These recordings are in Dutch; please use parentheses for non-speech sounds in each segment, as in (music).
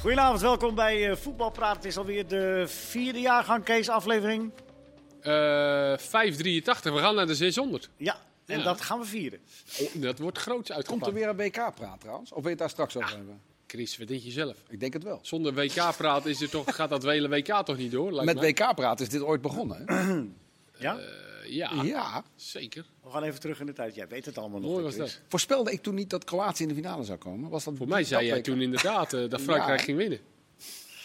Goedenavond, welkom bij eh, Voetbalpraat. Het is alweer de vierde jaargang, Kees, aflevering. Eh 583, we gaan naar de 600. Ja, en Ja. dat gaan we vieren. Oh, dat wordt groots Komt uitgepakt. er weer een WK-praat trouwens? Of wil je het daar straks over hebben? Chris, wat denk je zelf? Ik denk het wel. Zonder WK-praat is er toch, gaat dat hele WK toch niet door? lijkt Met? WK-praat is dit ooit begonnen. Hè? Ja? Eh, ja, ja. zeker. We gaan even terug in de tijd. Jij weet het allemaal nog. Mooi hè, was Chris? dat. Voorspelde ik toen niet dat Kroatië in de finale zou komen? Was dat Voor mij zei jij toen inderdaad eh, dat (laughs) Frankrijk Ja. ging winnen.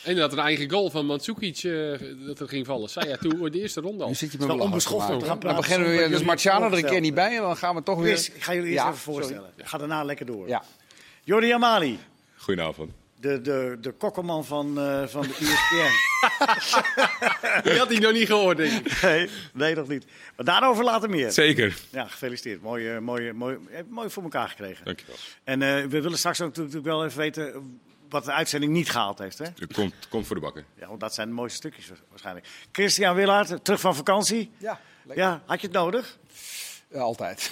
En dat een eigen goal van Mandzukic eh, dat er ging vallen. Zei jij toen in de eerste ronde al. Nu zit je Het me is wel belachelijk onbeschoft gaan Dan beginnen we weer. Dus Marciano er een keer niet bij. En dan gaan we toch weer... Chris, ik ga jullie eerst Ja, even voorstellen. sorry. Ga daarna lekker door. Ja. Jordi Amali, Goedenavond. De, de, de kokkerman van, eh, van de ESPN. (laughs) Die had hij nog niet gehoord, denk ik. nee, nee, nog niet. Maar daarover later meer. Zeker. Ja, gefeliciteerd. Mooi, eh, mooi, mooi, eh, mooi voor elkaar gekregen. Dankjewel. En eh, we willen straks ook natuurlijk wel even weten wat de uitzending niet gehaald heeft. Hè? Het komt, komt voor de bakken. Ja, want dat zijn de mooiste stukjes wa- waarschijnlijk. Christian Willaert, terug van vakantie. Ja, lekker. Ja, had je het nodig? Ja, altijd. (laughs)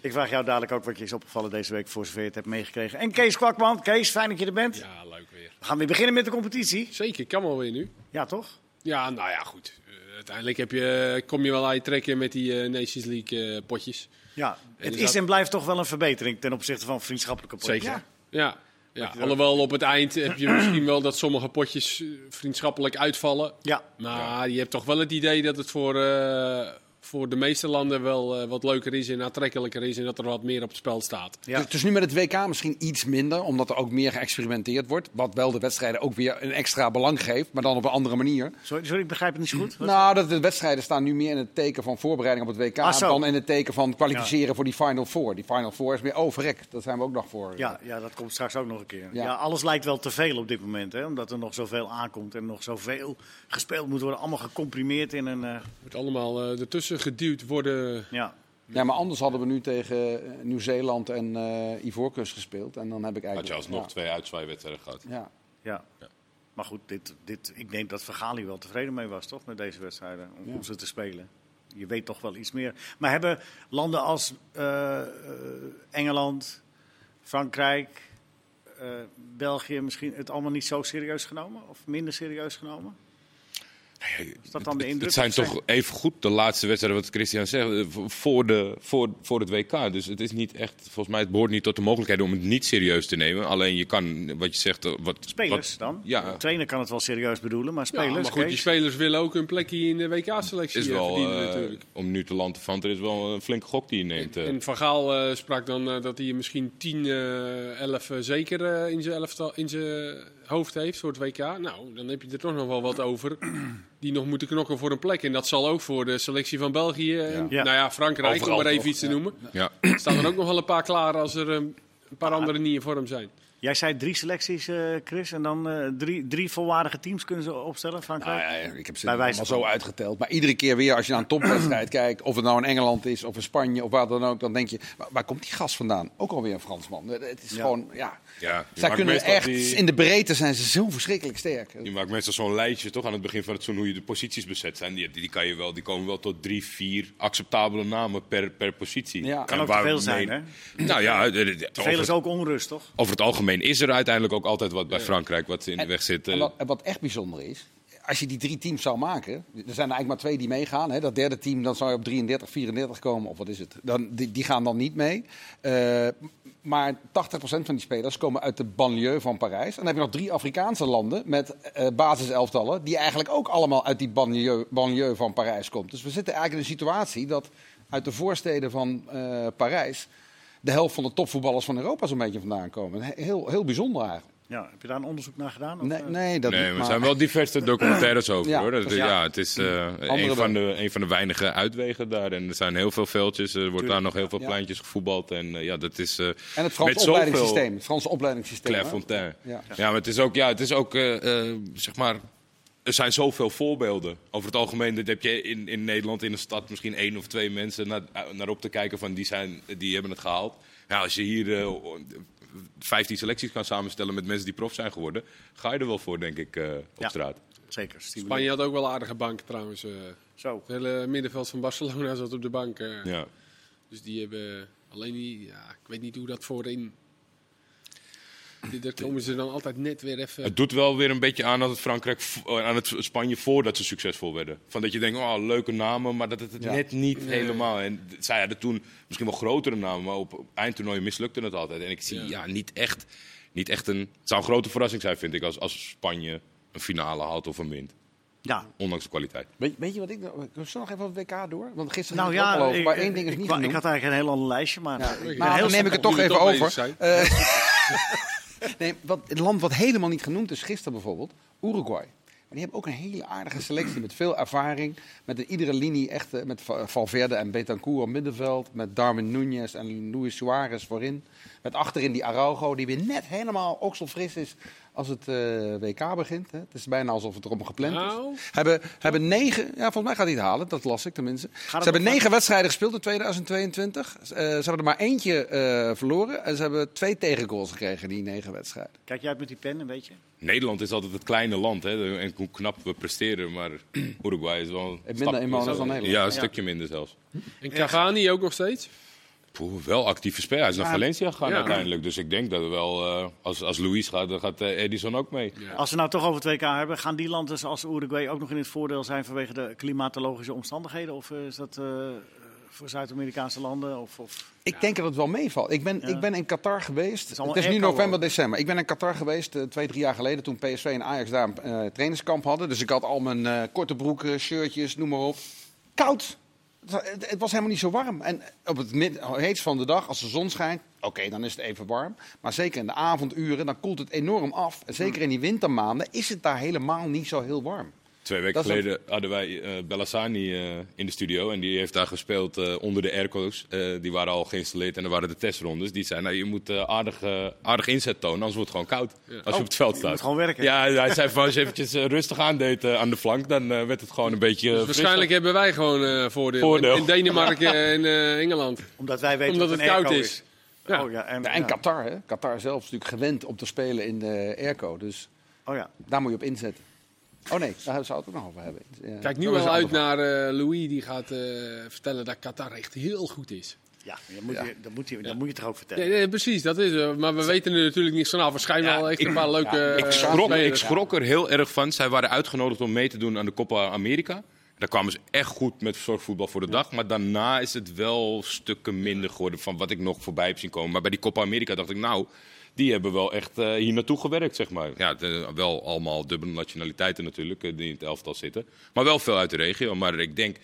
Ik vraag jou dadelijk ook wat je is opgevallen deze week, voor zover je het hebt meegekregen. En Kees Kwakman. Kees, fijn dat je er bent. Ja, leuk weer. We gaan weer beginnen met de competitie. Zeker, kan wel weer nu. Ja, toch? Ja, nou ja, goed. Eh, uiteindelijk heb je, kom je wel aan je trekken met die eh, Nations League eh, potjes. Ja. En Het is is dat- en blijft toch wel een verbetering ten opzichte van vriendschappelijke potjes. Zeker. Ja. Ja. Ja. Alhoewel op het eind heb je misschien wel dat sommige potjes eh, vriendschappelijk uitvallen. Ja. Maar je hebt toch wel het idee dat het voor, eh, voor de meeste landen wel eh, wat leuker is en aantrekkelijker is en dat er wat meer op het spel staat. Ja. Dus, dus nu met het WK misschien iets minder, omdat er ook meer geëxperimenteerd wordt. Wat wel de wedstrijden ook weer een extra belang geeft, maar dan op een andere manier. Sorry, sorry, ik begrijp het niet zo goed. Wat- Nou, dat de wedstrijden staan nu meer in het teken van voorbereiding op het WK Ah, dan in het teken van kwalificeren voor die Final Four. Die Final Four is meer overrek. Dat zijn we ook nog voor. Ja, ja, dat komt straks ook nog een keer. Ja. Ja. alles lijkt wel te veel op dit moment, hè? omdat er nog zoveel aankomt en nog zoveel gespeeld moet worden. Allemaal gecomprimeerd in een. eh, Wordt allemaal eh, ertussen geduwd worden. ja. Ja, maar anders hadden we nu tegen eh, Nieuw-Zeeland en eh Ivoorkust gespeeld. En dan heb ik Had eigenlijk... je alsnog ja. twee uitzwaaiwedstrijden gehad. Ja. Ja. Maar goed, dit, dit, ik denk dat Vergaal wel tevreden mee was, toch? Met deze wedstrijden, om, om Ja. ze te spelen. Je weet toch wel iets meer. Maar hebben landen als eh, eh, Engeland, Frankrijk, eh, België misschien het allemaal niet zo serieus genomen? Of minder serieus genomen? Is dat dan de indruk? Het zijn toch even goed de laatste wedstrijden, wat Christian zegt, eh, voor, de, voor, voor het WK. Dus het is niet echt, volgens mij, het behoort niet tot de mogelijkheden om het niet serieus te nemen. Alleen je kan, wat je zegt, eh, wat... Spelers wat- dan? Ja, De trainer kan het wel serieus bedoelen, maar Ja, spelers. maar goed, die spelers willen ook een plekje in de WK-selectie is eh, wel, verdienen natuurlijk. om nu te land te van, er is wel een flinke gok die je neemt. En Van Gaal eh, sprak dan eh, dat hij misschien 10, eh 11 eh, zeker in zijn elftal- in zijn hoofd heeft voor het WK. Nou, dan heb je er toch nog wel wat over die nog moeten knokken voor een plek. En dat zal ook voor de selectie van België en Ja. nou ja, Frankrijk, Overal om maar even toch, iets te ja. noemen. ja. Staan er ook nog wel een paar klaar als er eh, een paar andere niet in vorm zijn. Jij zei drie selecties, eh, Chris, en dan eh, drie, drie volwaardige teams kunnen ze opstellen, Nou Frankrijk? ja, ik heb ze Bij allemaal wijze zo van. uitgeteld. Maar iedere keer weer als je naar een topwedstrijd (clears throat) kijkt, of het nou in Engeland is of in Spanje of waar dan ook, dan denk je, waar, waar komt die gast vandaan? Ook alweer een Fransman. Het is Ja. gewoon, ja. Ja Zij kunnen echt, die- in de breedte zijn ze zo verschrikkelijk sterk. Je maakt meestal zo'n lijstje toch aan het begin van het seizoen hoe je de posities bezet zijn. Die, die, kan je wel, die komen wel tot drie, vier acceptabele namen per, per positie. Ja. Kan En ook waar- veel zijn, hè? Nou ja, de- de- Te over, veel is het, ook onrust, toch? over het algemeen is er uiteindelijk ook altijd wat bij Frankrijk wat in de weg zit. En eh. wat, en wat echt bijzonder is, als je die drie teams zou maken, er zijn er eigenlijk maar twee die meegaan. Hè. Dat derde team, dan zou je op 33, 34 komen, of wat is het? Dan, die, die gaan dan niet mee. Eh, maar 80% van die spelers komen uit de banlieue van Parijs. En dan heb je nog drie Afrikaanse landen met eh basiselftallen, die eigenlijk ook allemaal uit die banlieue, banlieue van Parijs komt. Dus we zitten eigenlijk in een situatie dat uit de voorsteden van eh, Parijs de helft van de topvoetballers van Europa zo'n beetje vandaan komen. Heel, heel bijzonder eigenlijk. Ja, heb je daar een onderzoek naar gedaan? Of, Nee, eh? nee, dat Nee, niet, maar er zijn wel diverse (laughs) documentaires over Ja, hoor. Dat, ja, het is eh, een, van de, een van de weinige uitwegen daar. En er zijn heel veel veldjes. Er wordt Tuurlijk. daar nog heel veel Ja. pleintjes gevoetbald. En eh, ja, dat is. eh En het Franse zoveel- opleidingssysteem. Het Franse opleidingssysteem. Clairefontaine. Ja. Ja. maar het is ook, ja, het is ook eh, eh, zeg maar. Er zijn zoveel voorbeelden. Over het algemeen dat heb je in, in Nederland in een stad misschien één of twee mensen naar, naar op te kijken van die, zijn, die hebben het gehaald. Ja, als je hier eh 15 selecties kan samenstellen met mensen die prof zijn geworden, ga je er wel voor, denk ik, eh, op Ja. straat. Zeker. Spanje had ook wel een aardige bank trouwens. eh. Zo. het hele middenveld van Barcelona zat op de bank. eh. Ja. Dus die hebben alleen die, ja, ik weet niet hoe dat voorin. Daar komen ze dan altijd net weer even... Het doet wel weer een beetje aan dat het Frankrijk eh, aan het Spanje voordat ze succesvol werden. Van dat je denkt, oh, leuke namen, maar dat het het Ja. net niet helemaal. En zij hadden toen misschien wel grotere namen, maar op eindtoernooien mislukte het altijd. En ik zie Ja. ja, niet echt, niet echt een. Het zou een grote verrassing zijn, vind ik, als, als Spanje een finale haalt of een wint. Ja, Ondanks de kwaliteit. Weet, weet je wat ik... nou- We zullen nog even op het WK door? Want gisteren nou ja, ik, maar één ding is ik, niet ik, had eigenlijk een heel ander lijstje, maar Ja, ik nou, heel dan neem ik het toch even over. (laughs) nee, wat, het land wat helemaal niet genoemd is, gisteren bijvoorbeeld, Uruguay. Maar die hebben ook een hele aardige selectie met veel ervaring. Met iedere linie echt, eh, met Va- Valverde en Betancourt op middenveld. Met Darwin Núñez en Luis Suarez voorin. Met achterin die Araujo, die weer net helemaal okselfris is als het eh, WK begint. Hè. Het is bijna alsof het erop gepland is. Nou, Hebben, hebben negen, ja, volgens mij gaat hij het halen, dat las ik tenminste. Ze hebben negen wedstrijden gespeeld in 2022. Eh, ze hebben er maar eentje eh, verloren. En ze hebben twee tegengoals gekregen in die negen wedstrijden. Kijk jij uit met die pen, een beetje? Nederland is altijd het kleine land hè, en hoe knap we presteren. Maar (clears throat) Uruguay is wel. een Minder stap- inwoners dan Nederland. Ja, een stukje minder zelfs. en Cavani ook nog steeds? Poeh, wel actieve speler. Hij is naar Ja. Valencia gegaan Ja. uiteindelijk. Dus ik denk dat we wel, eh, als, als Luis gaat, dan gaat eh, Edison ook mee. Ja. Als we nou toch over het WK hebben, gaan die landen zoals Uruguay ook nog in het voordeel zijn vanwege de klimatologische omstandigheden? Of eh, is dat eh, voor Zuid-Amerikaanse landen? Of, of... Ik denk dat het wel meevalt. Ik ben, Ja. ik ben in Qatar geweest. is Het is, nu november, ook. december. Ik ben in Qatar geweest twee, drie jaar geleden toen PSV en Ajax daar een eh, trainingskamp hadden. Dus ik had al mijn eh, korte broeken, shirtjes, noem maar op. Koud. Het, wa- het- het was helemaal niet zo warm. En op het mid- heetst van de dag, als de zon schijnt, oké, dan is het even warm. Maar zeker in de avonduren, dan koelt het enorm af. En zeker in die wintermaanden is het daar helemaal niet zo heel warm. Twee weken Dat geleden hadden wij eh Bellassani eh, in de studio. En die heeft daar gespeeld eh, onder de airco's. Eh, die waren al geïnstalleerd en er waren de testrondes. Die zei, nou, je moet aardig, aardig inzet tonen, anders wordt het gewoon koud. Als je op het veld staat. moet gewoon werken. Ja, hij zei van als je eventjes rustig aandeed aan de flank, dan eh, werd het gewoon een beetje Dus waarschijnlijk hebben wij gewoon eh voordeel. Voordeel. In, in Denemarken en eh, Engeland. Omdat wij weten Omdat wat het een koud is. Ja. Oh, ja, en, Ja, en ja. Qatar, hè? Qatar zelf is natuurlijk gewend om te spelen in de airco. Dus Oh ja. daar moet je op inzetten. Oh nee, daar zou het ook nog over hebben. Ja, Kijk nu dat een uit naar eh, Louis, die gaat eh, vertellen dat Qatar echt heel goed is. Ja, dan moet, Ja. Je, dan moet, je, dan moet je toch ook vertellen. Nee, nee, precies, dat is het. Maar we weten er natuurlijk niks vanaf. Waarschijnlijk Ja, wel echt ik- een paar leuke ja, eh, Ik schrok, ik schrok er heel erg van. Zij waren uitgenodigd om mee te doen aan de Copa America. Daar kwamen ze echt goed met zorgvoetbal voor de dag. Maar daarna is het wel stukken minder geworden van wat ik nog voorbij heb zien komen. Maar bij die Copa America dacht ik, nou, die hebben wel echt eh, hier naartoe gewerkt, zeg maar. Ja, de- wel allemaal dubbele nationaliteiten natuurlijk, eh, die in het elftal zitten. Maar wel veel uit de regio. Maar ik denk,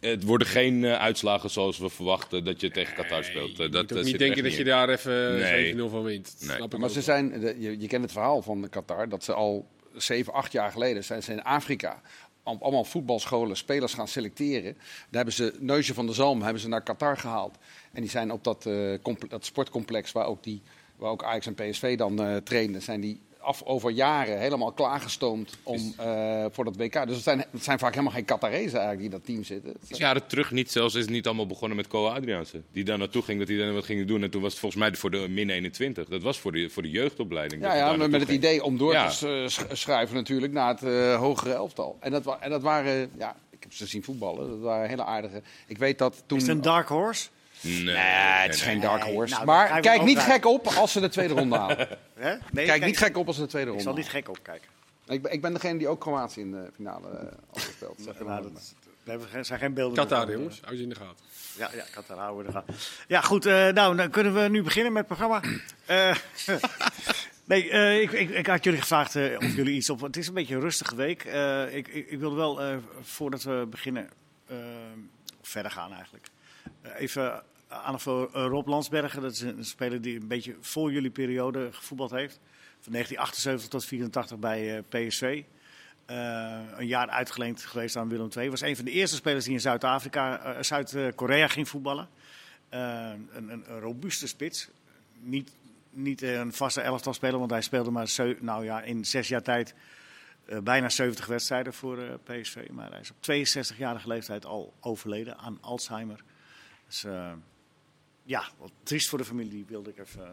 het worden geen eh, uitslagen zoals we verwachten dat je tegen Qatar speelt. Je dat niet denken dat je daar even Nee. 7-0 van wint. Nee. Snap ik Maar ze wel. zijn, de- je, je kent het verhaal van Qatar, dat ze al zeven, acht jaar geleden zijn ze in Afrika op allemaal voetbalscholen spelers gaan selecteren. Daar hebben ze Neusje van der Zalm hebben ze naar Qatar gehaald. En die zijn op dat, eh, dat sportcomplex waar ook, die, waar ook Ajax en PSV dan eh trainen, zijn die af over jaren helemaal klaargestoomd om, eh, voor dat WK. Dus het zijn, het zijn vaak helemaal geen Qatarezen eigenlijk die in dat team zitten. Het is jaren terug niet zelfs is het niet allemaal begonnen met Co Adriaanse. Die daar naartoe ging, dat hij dan wat ging doen. En toen was het volgens mij voor de min 21. Dat was voor de, voor de jeugdopleiding. Ja, ja met het ging. idee om door Ja. te schuiven natuurlijk naar het eh, hogere elftal. En dat, en dat waren, ja, ik heb ze zien voetballen, dat waren hele aardige. Ik weet dat toen... Is het een dark horse? Nee, Nee, het is nee, geen dark horse. nou, maar kijk niet gek op als ze de tweede ronde halen. (laughs) Hè? Nee, Kijk niet gek op als ze de tweede Ik ronde zal niet gek opkijken. Ik ben, ik ben degene die ook Kroatië in de finale eh, had gespeeld. Zeg er maar. Nou, dat, we hebben geen- zijn geen beelden. Qatar, jongens. Hou ze in de gaten. Ja, ja, Qatar houden we er gaan. Ja, goed. eh, nou, dan kunnen we nu beginnen met het programma. Eh, (laughs) nee, eh, ik, ik, ik had jullie gevraagd eh, of jullie iets op... Het is een beetje een rustige week. Eh, ik, ik, ik wilde wel, eh, voordat we beginnen, verder gaan eigenlijk. Even aandacht voor eh, Rob Landsbergen. Dat is een, speler die een beetje voor jullie periode gevoetbald heeft. Van 1978 tot 84 bij eh, PSV. Eh, een jaar uitgeleend geweest aan Willem II. Was een van de eerste spelers die in Zuid-Afrika, Zuid-Korea ging voetballen. Een, een, robuuste spits. Niet, niet een vaste elftal speler, want hij speelde maar nou ja, in zes jaar tijd bijna 70 wedstrijden voor PSV. Maar hij is op 62-jarige leeftijd al overleden aan Alzheimer. Dus eh, ja, wat triest voor de familie, wilde ik even eh,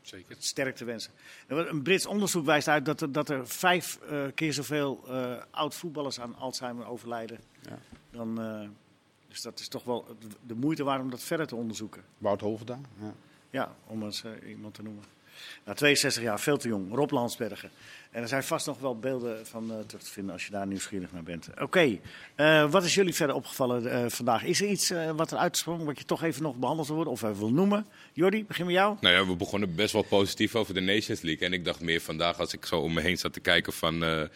Zeker. sterkte wensen. En wat Een Brits onderzoek wijst uit dat er, dat er vijf eh, keer zoveel eh oud-voetballers aan Alzheimer overlijden. Ja. Dan, eh, dus dat is toch wel de moeite waard om dat verder te onderzoeken. Wout Hovenda. Ja. Ja, om eens iemand te noemen. Nou, 62 jaar, veel te jong. Rob Landsbergen. En er zijn vast nog wel beelden van eh, terug te vinden als je daar nieuwsgierig naar bent. Oké, eh, wat is jullie verder opgevallen eh, vandaag? Is er iets wat er uitsprong wat je toch even nog behandeld wil worden of even wil noemen? Jordi, begin met jou. Nou ja, we begonnen best wel positief over de Nations League. En ik dacht meer vandaag, als ik zo om me heen zat te kijken van...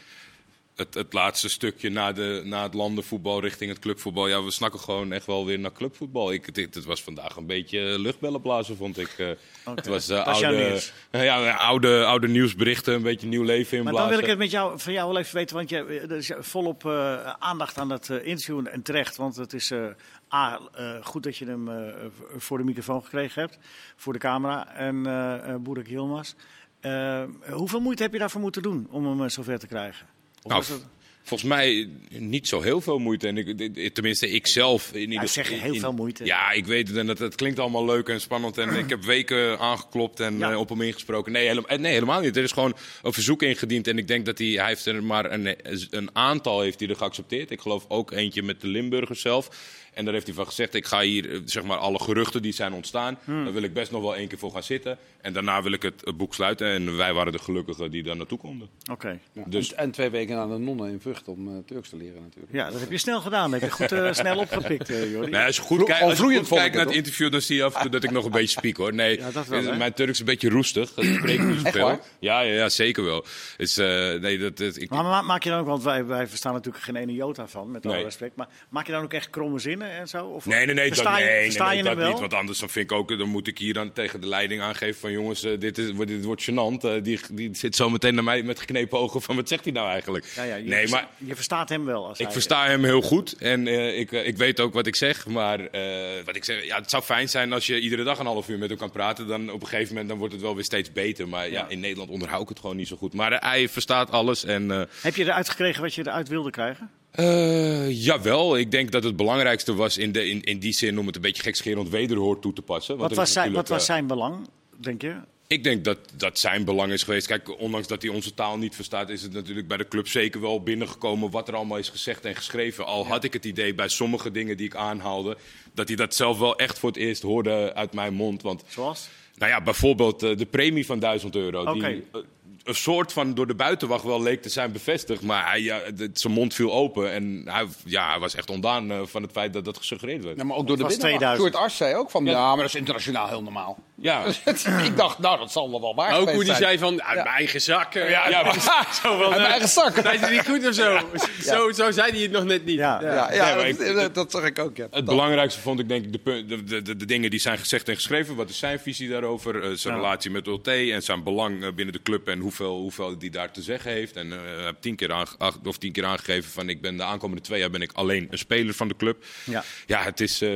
eh, het, het laatste stukje na, de, na het landenvoetbal richting het clubvoetbal. Ja, we snakken gewoon echt wel weer naar clubvoetbal. Ik, het, het was vandaag een beetje luchtbellen blazen, vond ik. eh. Het was eh, oude, ja, oude, oude nieuwsberichten, een beetje nieuw leven Maar inblazen. dan wil ik het met jou, van jou wel even weten, want je, er is volop eh, aandacht aan eh, interview en terecht. Want het is eh, A, eh, goed dat je hem eh, voor de microfoon gekregen hebt, voor de camera en eh uh, Boerik Hilmaz. Eh, hoeveel moeite heb je daarvoor moeten doen om hem eh, zover te krijgen? Of Nou, was het- Volgens mij niet zo heel veel moeite. En ik, tenminste, ik zelf. In ieder, zeg je heel in- veel moeite. Ja, ik weet het. En het, het klinkt allemaal leuk en spannend. En ik heb weken aangeklopt en Ja. eh, op hem ingesproken. Nee, helemaal, nee, helemaal niet. Er is gewoon een verzoek ingediend. En ik denk dat hij, hij heeft er maar een, een aantal heeft hij er geaccepteerd. Ik geloof ook eentje met de Limburgers zelf. En daar heeft hij van gezegd, ik ga hier eh, zeg maar alle geruchten die zijn ontstaan. Hmm. Daar wil ik best nog wel één keer voor gaan zitten. En daarna wil ik het, boek sluiten. En wij waren de gelukkigen die daar naartoe konden. Oké. Ja, Dus- en, en twee weken naar de nonnen in Vught om eh, Turks te leren natuurlijk. Ja, dat heb je snel gedaan. Dat heb je goed eh, snel (laughs) opgepikt, eh Jordi. Nee, als je goed kijkt, als je goed kijkt naar het, interview, dan zie je af en toe dat ik nog een beetje spiek hoor. Nee, (laughs) Ja, dat wel, mijn Turks is een beetje roestig. Dat spreek ik zoveel. waar? Ja, ja, ja, zeker wel. Dus, eh, nee, dat, dat, ik, Maar ma- maak je dan ook, want wij, wij verstaan natuurlijk geen ene jota van, met alle Nee. respect. Maar maak je dan ook echt kromme zinnen en zo? Of Nee, nee, nee, dat, versta je, nee, nee, versta nee, je dat wel? niet. Want anders dan vind ik ook, dan moet ik hier dan tegen de leiding aangeven van jongens, dit, is, dit wordt gênant. Eh, die, die zit zo meteen naar mij met geknepen ogen van wat zegt hij nou eigenlijk? Ja, ja, je, nee, maar je verstaat hem wel. Als ik hij- versta hem heel goed en eh, ik, eh, ik weet ook wat ik zeg. Maar eh, wat ik zeg, ja, het zou fijn zijn als je iedere dag een half uur met hem kan praten. Dan op een gegeven moment dan wordt het wel weer steeds beter. Maar ja, Ja. in Nederland onderhoud ik het gewoon niet zo goed. Maar hij verstaat alles en... Heb je eruit gekregen wat je eruit wilde krijgen? eh, jawel, ik denk dat het belangrijkste was in, de, in, in die zin om het een beetje gekscherend wederhoor toe te passen. Want Wat was, zijn, wat was zijn belang, denk je? Ik denk dat dat zijn belang is geweest. Kijk, ondanks dat hij onze taal niet verstaat, is het natuurlijk bij de club zeker wel binnengekomen wat er allemaal is gezegd en geschreven. Al had ik het idee bij sommige dingen die ik aanhaalde, dat hij dat zelf wel echt voor het eerst hoorde uit mijn mond. Want Zoals? nou ja, bijvoorbeeld eh, de premie van 1000 euro. Oké. Die eh, een soort van door de buitenwacht wel leek te zijn bevestigd. Maar hij, ja, zijn mond viel open. En hij, ja, hij was echt ontdaan eh, van het feit dat dat gesuggereerd werd. Ja, maar ook door de was binnenwacht. 2000. Stuart Ars zei ook van, ja. maar dat is internationaal heel normaal. Ja, (laughs) ik dacht, nou, dat zal wel wel waar Ook hoe die zijn. zei van, uit mijn eigen zak. eh, Ja, ja, zo (laughs) van, Uit mijn (laughs) eh, eigen zak. Zijn ze niet goed of zo? Zo, zo zei hij het nog net niet. Ja. Ja, ja, Ja, dat, ik- dat, dat zag ik ook. Ja. Het Dat- belangrijkste vond ik denk ik de, de, de, de, de dingen die zijn gezegd en geschreven. Wat is zijn visie daarover? eh, zijn Ja. relatie met OT en zijn belang eh, binnen de club en hoeveel, hoeveel die daar te zeggen heeft. En eh, heeft tien keer, of tien keer aangegeven van ik ben de aankomende twee jaar ben ik alleen een speler van de club. Ja. Ja, het is eh,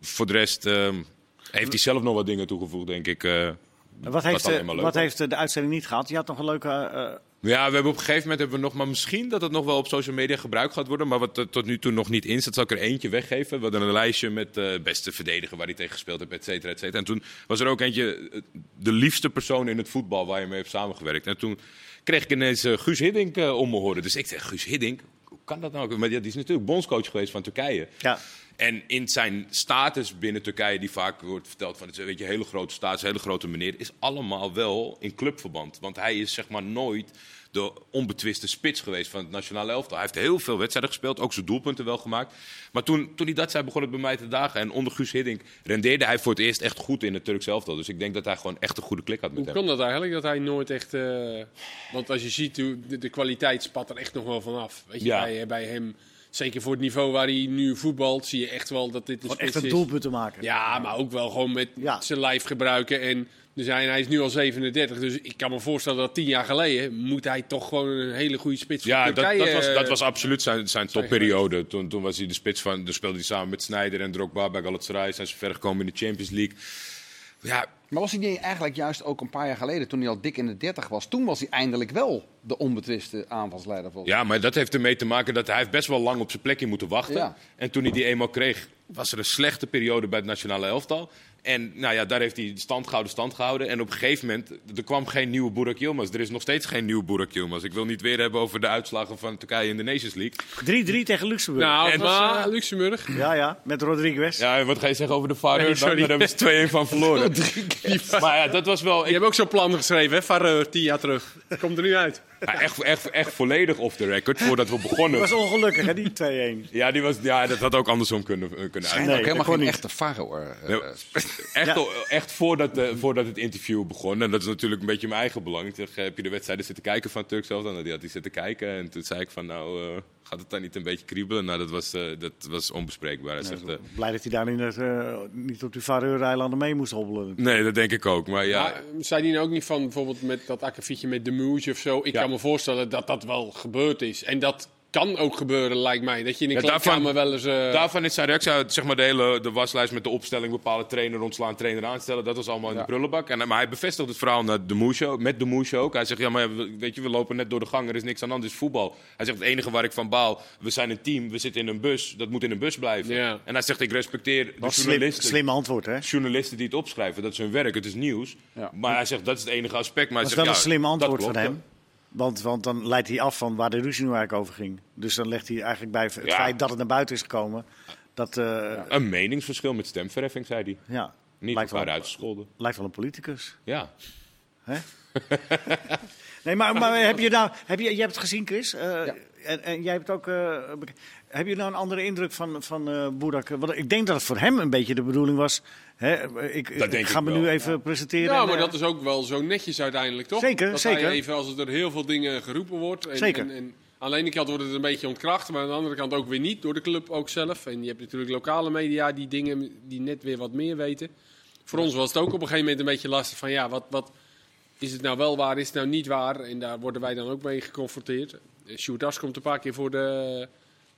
voor de rest eh, heeft hij zelf nog wat dingen toegevoegd denk ik. eh. Wat heeft, eh, leuk wat heeft eh, de uitzending niet gehad? Je had nog een leuke... eh, Ja, we hebben op een gegeven moment hebben we nog, maar misschien dat het nog wel op social media gebruikt gaat worden. Maar wat er tot nu toe nog niet in zat, zal ik er eentje weggeven. We hadden een lijstje met de beste verdediger waar hij tegen gespeeld heeft, et cetera, et cetera. En toen was er ook eentje, eh, de liefste persoon in het voetbal waar je mee hebt samengewerkt. En toen kreeg ik ineens eh, Guus Hiddink eh, om me horen. Dus ik zeg, Guus Hiddink, hoe kan dat nou? Maar ja, die is natuurlijk bondscoach geweest van Turkije. ja. En in zijn status binnen Turkije, die vaak wordt verteld van het is een hele grote status, een hele grote meneer, is allemaal wel in clubverband. Want hij is zeg maar nooit de onbetwiste spits geweest van het nationale elftal. Hij heeft heel veel wedstrijden gespeeld, ook zijn doelpunten wel gemaakt. Maar toen, toen hij dat zei, begon het bij mij te dagen. En onder Guus Hiddink rendeerde hij voor het eerst echt goed in het Turks elftal. Dus ik denk dat hij gewoon echt een goede klik had met Hoe hem. kan dat eigenlijk, dat hij nooit echt... eh, want als je ziet, hoe de, de kwaliteit spat er echt nog wel van af. Weet je, Ja. bij, bij hem, zeker voor het niveau waar hij nu voetbalt, zie je echt wel dat dit een Gewoon echt een doelpunt te maken. Ja, maar ook wel gewoon met Ja. zijn lijf gebruiken. En dus hij, hij is nu al 37, dus ik kan me voorstellen dat tien jaar geleden moet hij toch gewoon een hele goede spits Ja, voor dat, Turkije, dat, was, eh, dat was absoluut zijn, zijn topperiode. Toen, toen was hij de spits van. Toen speelde hij samen met Sneijder en Drogba bij Galatasaray. Zijn ze verder gekomen in de Champions League. Ja, Maar was hij niet eigenlijk juist ook een paar jaar geleden, toen hij al dik in de 30 was, toen was hij eindelijk wel de onbetwiste aanvalsleider volgens ja, maar dat heeft ermee te maken dat hij heeft best wel lang op zijn plekje moeten wachten. Ja. En toen hij die eenmaal kreeg, was er een slechte periode bij het nationale elftal. En nou ja, daar heeft hij stand gehouden, stand gehouden. En op een gegeven moment, er kwam geen nieuwe Burak Yilmaz. Er is nog steeds geen nieuwe Burak Yilmaz. Ik wil niet weer hebben over de uitslagen van Turkije in de Nations League. 3-3 tegen Luxemburg. Nou, En- maar eh, Luxemburg. Ja, ja, met Rodriguez. Ja, wat ga je zeggen over de VAR? Nee. Daar hebben ze 2-1 van verloren. (laughs) maar ja, dat was wel... Je hebt ook zo'n plan geschreven, hè? Vareur, tien jaar terug. Komt er nu uit. Ja, echt, echt, echt volledig off the record voordat we begonnen. Dat was ongelukkig, hè, die 2-1. Ja, die was, ja, dat had ook andersom kunnen, eh, kunnen Zijn uitgaan. ook helemaal geen niet. echte hoor. Eh, echt, echt voordat, eh, voordat het interview begon. En dat is natuurlijk een beetje mijn eigen belang. Ik zeg, eh, heb je de wedstrijden zitten kijken van Turk zelf? Dan die had hij zitten kijken. En toen zei ik van, nou, eh, gaat het dan niet een beetje kriebelen? Nou, dat was, dat was onbespreekbaar. Hij zegt, Blij dat hij daar niet, eh, niet op die Vareur-eilanden mee moest hobbelen. nee, dat denk ik ook. Maar ja, Maar zei die nou ook niet van bijvoorbeeld met dat akkefietje met de Moes of zo? Ik Ja. kan me voorstellen dat dat wel gebeurd is. En dat kan ook gebeuren, lijkt mij. Dat je in een Ja, kleedkamer daarvan- wel eens... eh, Daarvan is zijn reactie uit zeg maar, de hele de waslijst met de opstelling, bepaalde trainer ontslaan, trainer aanstellen. Dat was allemaal in de prullenbak. En, maar hij bevestigt het verhaal naar de Moes show, met de Moes show ook. Hij zegt, ja, maar weet je, we lopen net door de gang, er is niks aan de hand, het is voetbal. Hij zegt, het enige waar ik van baal, we zijn een team, we zitten in een bus, dat moet in een bus blijven. Ja. En hij zegt, ik respecteer de Dat was slim, journalisten. slim antwoord, hè? Journalisten die het opschrijven, dat is hun werk, het is nieuws. Ja. Maar hij zegt, dat is het enige aspect. Maar hij Dat is wel zegt, een slim antwoord klopt, van ja. hem. Want, want dan leidt hij af van waar de ruzie nu eigenlijk over ging. Dus dan legt hij eigenlijk bij het Ja. feit dat het naar buiten is gekomen. Dat eh, Een meningsverschil met stemverheffing, zei hij. ja, Niet lijkt, wel, uitgescholden. lijkt wel een politicus. Ja. Hè? (laughs) nee, maar, maar (laughs) heb je nou, heb je, jij hebt het gezien, Chris? Eh, en, en jij hebt ook. eh, heb je nou een andere indruk van, van eh Boerak? Want ik denk dat het voor hem een beetje de bedoeling was. Hè, ik, Dat denk ik ga ik me wel, nu even presenteren. Ja, maar dat is ook wel zo netjes uiteindelijk, toch? Zeker, dat zeker. Hij even, als er heel veel dingen geroepen wordt. En, Zeker. En, en aan de ene kant wordt het een beetje ontkracht, maar aan de andere kant ook weer niet. Door de club ook zelf. En je hebt natuurlijk lokale media die dingen die net weer wat meer weten. Voor ons was het ook op een gegeven moment een beetje lastig van ja, wat, wat is het nou wel waar, is het nou niet waar? En daar worden wij dan ook mee geconfronteerd. Eh, Sjoerd komt een paar keer voor de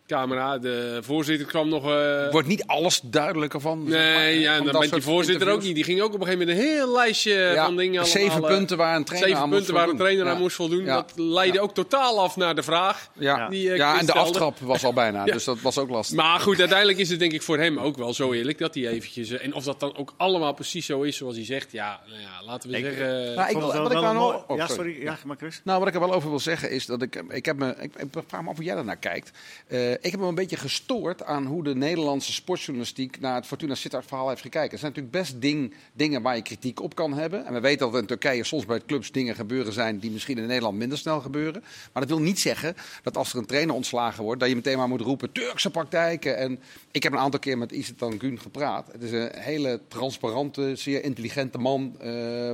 camera. De voorzitter kwam nog... eh, Wordt niet alles duidelijker van? zeg maar, Nee, ja, en van dan dat bent die voorzitter ook niet. Die ging ook op een gegeven moment een heel lijstje Ja, van dingen zeven allemaal, eh, punten waar een trainer Zeven aan moest punten waar een voldoen. trainer aan moest voldoen. Ja. Dat leidde ook totaal af naar de vraag. Ja, Die, eh, ja en de aftrap was al bijna, (laughs) Ja. dus dat was ook lastig. Maar goed, uiteindelijk is het denk ik voor hem ook wel zo eerlijk dat hij eventjes... En of dat dan ook allemaal precies zo is zoals hij zegt, ja, nou ja laten we Ik- zeggen... Nou, ik wat ik wel mooi- oh, ja, sorry. Ja, maar Chris. Nou, wat ik er wel over wil zeggen is dat ik, ik heb me, ik, ik vraag me af hoe jij daarnaar kijkt. Eh, ik heb me een beetje gestoord aan hoe de Nederlandse sportjournalistiek naar het Fortuna Sittard verhaal heeft gekeken. Er zijn natuurlijk best ding, dingen waar je kritiek op kan hebben. En we weten dat er in Turkije soms bij clubs dingen gebeuren zijn die misschien in Nederland minder snel gebeuren. Maar dat wil niet zeggen dat als er een trainer ontslagen wordt, dat je meteen maar moet roepen Turkse praktijken. En ik heb een aantal keer met Isitan Gun gepraat. Het is een hele transparante, zeer intelligente man, eh,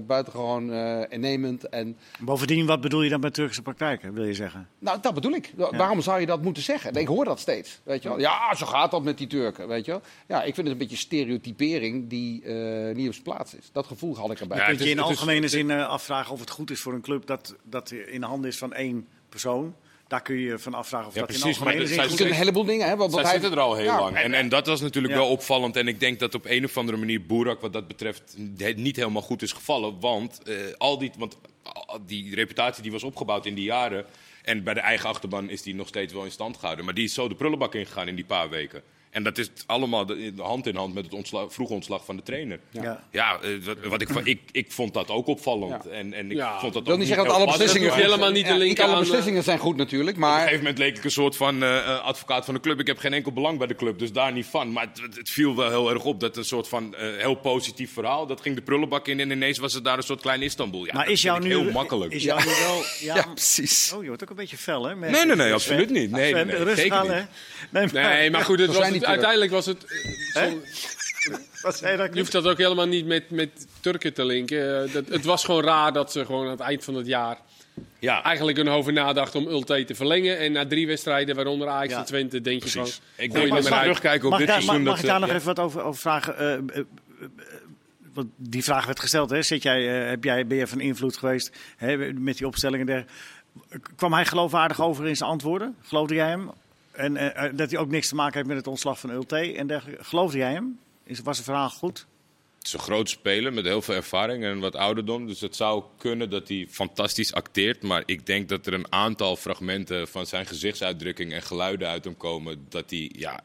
buitengewoon eh innemend en Bovendien, wat bedoel je dan met Turkse praktijken, wil je zeggen? nou, dat bedoel ik. Wa- Waarom zou je dat moeten zeggen? Ik hoor dat steeds. Weet je wel? Ja, zo gaat dat met die Turken. Weet je wel? Ja, ik vind het een beetje stereotypering die eh, niet op zijn plaats is. Dat gevoel had ik erbij. Ja, Kun het je is- in het is- algemene zin eh, afvragen of het goed is voor een club dat, dat in de handen is van één persoon? Daar kun je van afvragen of Ja, dat precies, in algemene zin zijn een heleboel dingen. Hè, want, Zij hij, zitten er al heel Ja, lang. En, en dat was natuurlijk Ja. wel opvallend. En ik denk dat op een of andere manier Boerak wat dat betreft het niet helemaal goed is gevallen. Want, eh, al die, want al die reputatie die was opgebouwd in die jaren. En bij de eigen achterban is die nog steeds wel in stand gehouden. Maar die is zo de prullenbak ingegaan in die paar weken. En dat is allemaal hand in hand met het ontslag, vroege ontslag van de trainer. Ja. Ja, eh, wat, wat ik, ik, ik vond dat ook opvallend. En, en ik Ja. vond dat Ik wil ook niet zeggen dat alle beslissingen, helemaal niet alle aan, beslissingen zijn goed natuurlijk. op een Maar gegeven moment leek ik een soort van eh, eh, advocaat van de club. Ik heb geen enkel belang bij de club, dus daar niet van. Maar het, het viel wel heel erg op dat een soort van eh, heel positief verhaal. Dat ging de prullenbak in en ineens was het daar een soort klein Istanbul. Ja, Maar dat is jou nu heel makkelijk. Is jou nu wel, (laughs) ja, ja, precies. Oh, je wordt ook een beetje fel, hè? Nee, nee, nee, absoluut niet. Nee, nee, rustig aan, hè? Nee, maar, Nee, maar goed, het was uiteindelijk was het... eh, (laughs) Wat zei je Je hoeft dat ook helemaal niet met, met Turken te linken. Eh, dat, het was gewoon raar dat ze gewoon aan het eind van het jaar Ja, eigenlijk nog over nadacht om Ulte te verlengen. En na drie wedstrijden, waaronder Ajax Ja. en Twente, denk je precies. van... Ik denk je maar terugkijken op Mag, dit daar, mag, seizoen... mag dat ik daar nog ja. even wat over, over vragen? Eh, want die vraag werd gesteld, hè? Zit jij, heb jij, ben jij van invloed geweest hè, met die opstellingen? Der, kwam hij geloofwaardig over in zijn antwoorden? Geloofde jij hem? En eh, eh, dat hij ook niks te maken heeft met het ontslag van Ulte en dergelijke. Geloofde jij hem? Is, was het verhaal goed? Het is een groot speler met heel veel ervaring en wat ouderdom. Dus het zou kunnen dat hij fantastisch acteert. Maar ik denk dat er een aantal fragmenten van zijn gezichtsuitdrukking en geluiden uit hem komen. dat hij ja,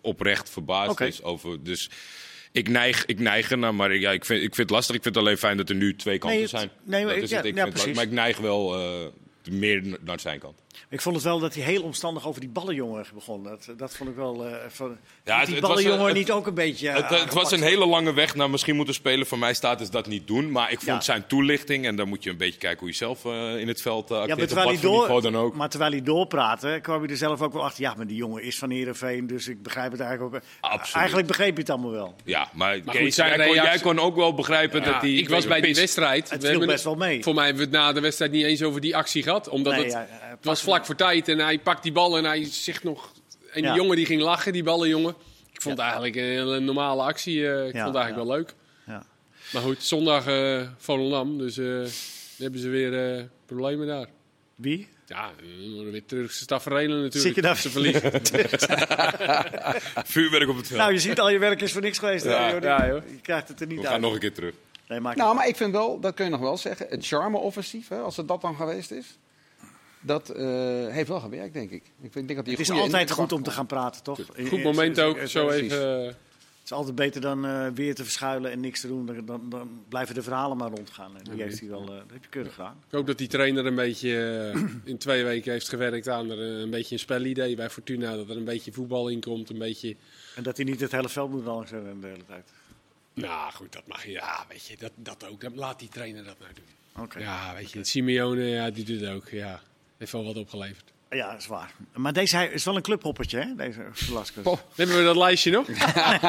oprecht verbaasd is over. Dus Ik neig, ik neig ernaar, maar ik- ja, ik, vind, ik vind het lastig. Ik vind het alleen fijn dat er nu twee kanten Nee, het- zijn. nee, maar Dat ik- is ja, het. Ik ja, vind het precies. maar ik neig wel eh, meer naar zijn kant. Ik vond het wel dat hij heel omstandig over die ballenjongen begon. Dat, dat vond ik wel... eh van, Ja, het- die het was, ballenjongen eh, niet ook een beetje... Het, het was een hele lange weg naar misschien moeten spelen. Voor mij staat is dat niet doen. Maar ik vond Ja. zijn toelichting, en dan moet je een beetje kijken hoe je zelf eh, in het veld uh, Ja, acteert. maar op terwijl, hij door, dan ook. maar terwijl hij doorpraatte, kwam je er zelf ook wel achter. Ja, maar die jongen is van Heerenveen, dus ik begrijp het eigenlijk ook. Absoluut. Eigenlijk begreep je het allemaal wel. Ja, maar, goed, zijn jij, kon, reactie- jij kon ook wel begrijpen Ja, dat hij... ik was bij die wedstrijd. Het We viel hebben best wel mee. Voor mij hebben we het na de wedstrijd niet eens over die actie gehad. Omdat Nee, het, ja, hij het was vlak voor tijd en hij pakt die bal en hij zegt nog... En die Ja. jongen die ging lachen, die ballenjongen. Ik vond Ja. het eigenlijk een hele normale actie. eh, ik Ja, vond het eigenlijk ja. wel leuk. Ja. Maar goed, zondag eh Volendam. Dus eh, dan hebben ze weer eh, problemen daar. Wie? Ja, dan worden weer Turkse tafereelen natuurlijk. Zit je daar- Ze verliezen. (laughs) Vuurwerk op het veld. Nou, je ziet al, je werk is voor niks geweest. hè, Ja. joh. Ja, joh. Je krijgt het er niet We uit. gaan nog een keer terug. Nee, Nou, maar ik vind wel, dat kun je nog wel zeggen, het charme-offensief, hè, als het dat dan geweest is, dat eh, heeft wel gewerkt, denk ik. Ik vind, denk dat het is altijd goed om te gaan praten, toch? Goed moment ook. Zo even... eh, Het is altijd beter dan eh, weer te verschuilen en niks te doen. Dan, dan, dan blijven de verhalen maar rondgaan. En die heeft hij wel, eh, dat heb je keurig gedaan. Ik hoop dat die trainer een beetje in twee weken heeft gewerkt aan er, een beetje een spelidee bij Fortuna. Dat er een beetje voetbal in komt. Een beetje. En dat hij niet het hele veld moet langs de hele tijd. Nou goed, dat mag je. Ja, weet je, dat, dat ook. Dat- Laat die trainer dat nou doen. Oké. Ja, weet je, Simeone, ja, die doet het ook. Ja, heeft wel wat opgeleverd. Ja, dat is waar. Maar deze is wel een clubhoppertje, hè? Deze Velasquez. Oh. Hebben we dat lijstje nog?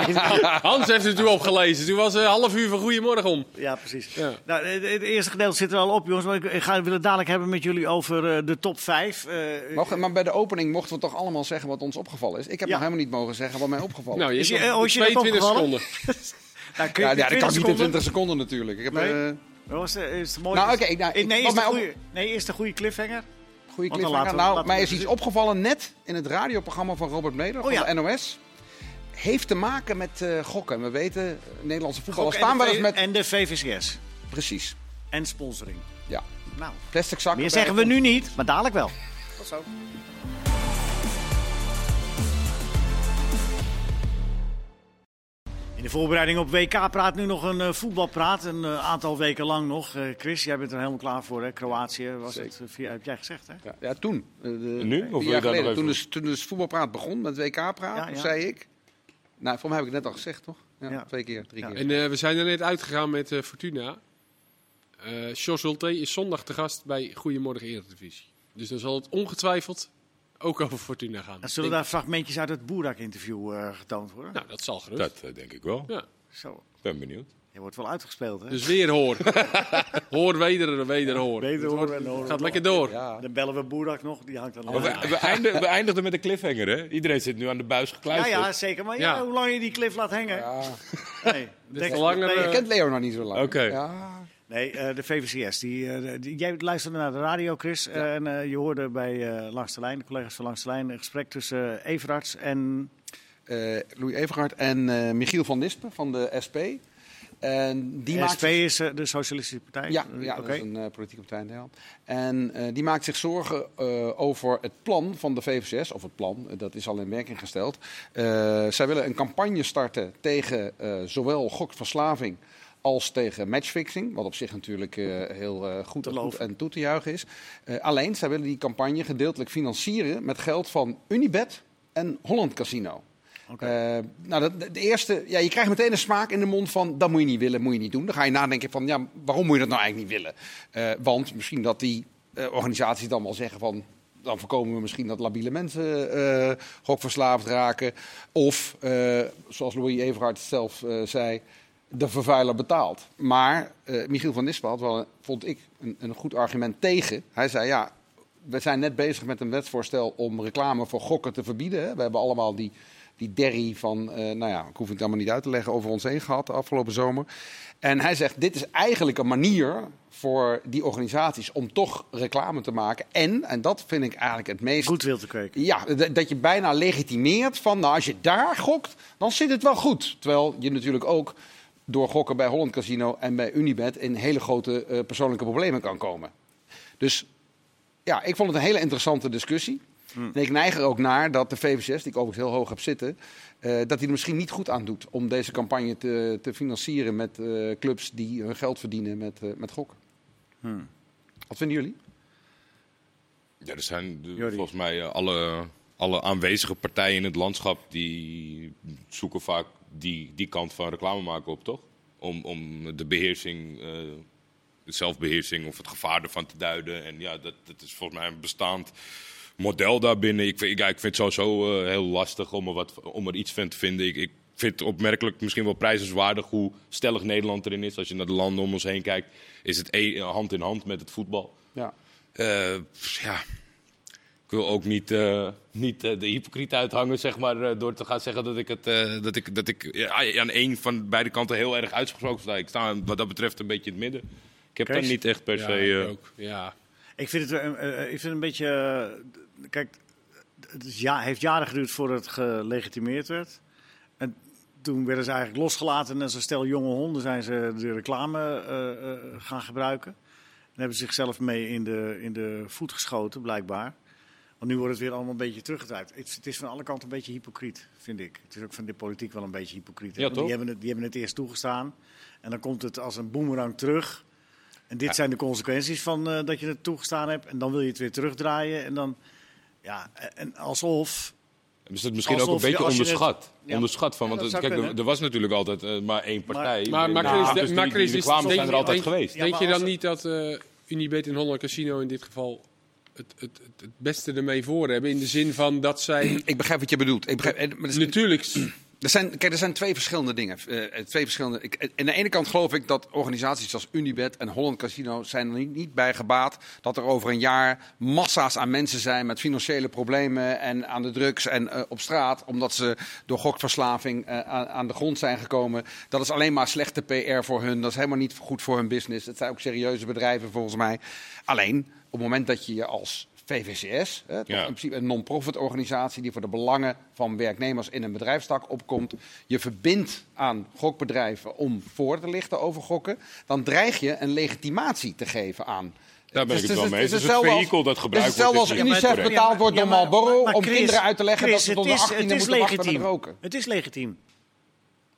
(laughs) Hans heeft het toen opgelezen. Toen was een half uur van Goedemorgen om. Ja, precies. Ja. Nou, het, het eerste gedeelte zit er al op, jongens. Maar ik, ik ga, wil het dadelijk hebben met jullie over eh, de top 5. Mogen- maar bij de opening mochten we toch allemaal zeggen wat ons opgevallen is. Ik heb Ja. nog helemaal niet mogen zeggen wat mij opgevallen Nou, je Is hebt je- nog oh, is je net 22 opgevallen? seconden. (laughs) nou, kun ja, je ja, dat kan niet in seconden? 20 seconden natuurlijk. Ik heb Nee? eh, Wat was is het mooi? Nou, oké, nou, Eh, ik- nee, nee, is de goede cliffhanger? Goede cliffhanger. Nou, laten mij is iets opgevallen net in het radioprogramma van Robert Meder Oh, van ja. de NOS. Heeft te maken met eh, gokken. We weten, eh, Nederlandse voetballers staan de wel eens met... En de VVCS. Precies, En sponsoring. ja. Nou, Plastic zakken. meer zeggen we nu niet, maar dadelijk wel. Tot zo. De voorbereiding op WK praat nu nog een eh, voetbalpraat. Een eh, aantal weken lang nog. Eh, Chris, jij bent er helemaal klaar voor, hè? Kroatië was het, via, heb jij gezegd, hè? Ja, ja, toen. De- Nu? vier Of jaar geleden. even- Toen dus, toen dus voetbalpraat begon met WK-praat, Ja, ja. zei ik... Nou, voor mij heb ik het net al gezegd, toch? Ja, Ja. Twee keer, drie Ja. keer. En eh, we zijn er net uitgegaan met Fortuna. Eh Jos is zondag te gast bij Goedemorgen Eredivisie. Dus dan zal het ongetwijfeld ook over Fortuna gaan. Dan zullen Denk- daar fragmentjes uit het Boerak-interview eh, getoond worden? Nou, dat zal gerust. Dat eh, denk ik wel. Ja. Zo, Ik ben benieuwd. je wordt wel uitgespeeld, hè? Dus weer hoor. (laughs) hoor, weder, weder hoor. Weder Het horen wordt- en horen. Het gaat lekker door. Ja. Dan bellen we Boerak nog, die hangt dan al. we, we, eindigen, we eindigden met een cliffhanger, hè? Iedereen zit nu aan de buis Ja, gekluisterd. ja, zeker. Maar ja, Ja. hoe lang je die cliff laat hangen. Ja. Nee, (laughs) denk- langer, nee, Je eh, kent Leo nog niet zo lang. Oké. Ja. Nee, eh, de VVCS. Die, eh, die- jij luisterde naar de radio, Chris. eh, en je hoorde bij eh Langs de Lijn, de collega's van Langs de Lijn, een gesprek tussen uh, Everarts en... Louis Everhard en Michiel van Nispen van de SP. En die maakt SP is eh, de Socialistische Partij. Ja, ja dat is een politieke partij in Nederland. En die maakt zich zorgen over het plan van de VVCS, of het plan, dat is al in werking gesteld. Zij willen een campagne starten tegen zowel gokverslaving als tegen matchfixing, wat op zich natuurlijk eh, heel eh, goed, en goed loven. en toe te juichen is. Eh, alleen, zij willen die campagne gedeeltelijk financieren met geld van Unibet en Holland Casino. Nou, de, eerste, ja, je krijgt meteen een smaak in de mond van dat moet je niet willen, moet je niet doen. Dan ga je nadenken van, ja, waarom moet je dat nou eigenlijk niet willen? Want misschien dat die organisaties dan wel zeggen van, dan voorkomen we misschien dat labiele mensen eh gokverslaafd raken. Of, zoals Louis Everhard zelf zei, de vervuiler betaalt. Maar eh, Michiel van Nispen had wel, vond ik, een, een goed argument tegen. Hij zei, ja, we zijn net bezig met een wetsvoorstel om reclame voor gokken te verbieden. Hè. We hebben allemaal die, die derry van, eh, nou ja, ik hoef het allemaal niet uit te leggen, over ons heen gehad de afgelopen zomer. En hij zegt, dit is eigenlijk een manier voor die organisaties om toch reclame te maken. En, en dat vind ik eigenlijk het meest... Goed wil te kweken. Ja, dat je bijna legitimeert van, nou als je daar gokt, dan zit het wel goed. Terwijl je natuurlijk ook door gokken bij Holland Casino en bij Unibet in hele grote eh, persoonlijke problemen kan komen. Dus ja, ik vond het een hele interessante discussie. En ik neig er ook naar dat de VVCS, die ik overigens heel hoog heb zitten, eh, dat hij er misschien niet goed aan doet om deze campagne te, te financieren met eh, clubs die hun geld verdienen met, eh, met gokken. Hmm. Wat vinden jullie? Ja, er zijn de- volgens mij alle, alle aanwezige partijen in het landschap die zoeken vaak die, die kant van reclame maken op, toch? Om, om de beheersing, eh, de zelfbeheersing of het gevaar ervan te duiden. En ja, dat, dat is volgens mij een bestaand model daarbinnen. Ik vind, ja, ik vind het sowieso eh, heel lastig om er, wat, om er iets van te vinden. Ik, ik vind het opmerkelijk, misschien wel prijzenswaardig, hoe stellig Nederland erin is. Als je naar de landen om ons heen kijkt, is het e- hand in hand met het voetbal. Ja. Eh, ja, ik wil ook niet, eh, niet eh, de hypocriet uithangen, zeg maar, eh, door te gaan zeggen dat ik, het, dat ik, dat ik ja, aan één van beide kanten heel erg uitgesproken sta. Ik sta wat dat betreft een beetje in het midden. Ik heb Kees? daar niet echt per Ja, se... ik ook. Ja. Ik vind het, ik vind het een beetje. kijk, het is ja, heeft jaren geduurd voordat het gelegitimeerd werd. En toen werden ze eigenlijk losgelaten en zo'n stel jonge honden zijn ze de reclame gaan gebruiken. En hebben ze zichzelf mee in de, in de voet geschoten, blijkbaar. Want nu wordt het weer allemaal een beetje teruggedraaid. Het, is- het is van alle kanten een beetje hypocriet, vind ik. Het is ook van de politiek wel een beetje hypocriet. Ja? Die hebben, het, die hebben het eerst toegestaan. En dan komt het als een boemerang terug. En dit zijn de consequenties van eh, dat je het toegestaan hebt. En dan wil je het weer terugdraaien. En dan, ja, en alsof. Is het misschien ook een beetje het- onderschat? Ja. onderschat van, want het- kijk, er, er was natuurlijk altijd eh, maar één partij. Maar, maar, Chris, dus de- die- maar die denk zijn er altijd denk- geweest. Ja, Denk maar je dan niet dat eh Unibet en Holland Casino in dit geval het, het, het, beste ermee voor hebben? In de zin van dat zij (clears throat) Ik begrijp wat je bedoelt. Ik begrijp, maar is- natuurlijk... (clears throat) Er zijn, kijk, er zijn twee verschillende dingen. Eh, twee verschillende, ik, aan de ene kant geloof ik dat organisaties als Unibet en Holland Casino zijn er niet, niet bij gebaat dat er over een jaar massa's aan mensen zijn met financiële problemen en aan de drugs en eh, op straat, omdat ze door gokverslaving eh, aan, aan de grond zijn gekomen. Dat is alleen maar slechte PR voor hun. Dat is helemaal niet goed voor hun business. Het zijn ook serieuze bedrijven volgens mij. Alleen het moment dat je je als VVCS, hè, toch Ja. in principe een non-profit organisatie die voor de belangen van werknemers in een bedrijfstak opkomt, je verbindt aan gokbedrijven om voor te lichten over gokken, dan dreig je een legitimatie te geven aan. Daar ben Dus ik het wel mee eens. Dus het hetzelfde als- vehikel dat het is gebruikt hetzelfde als wordt. Ja, maar UNICEF het- betaald wordt ja, door Marlboro maar om Chris, kinderen uit te leggen Chris, dat ze tot de het is- 18e het is moeten wachten roken. Het is legitiem.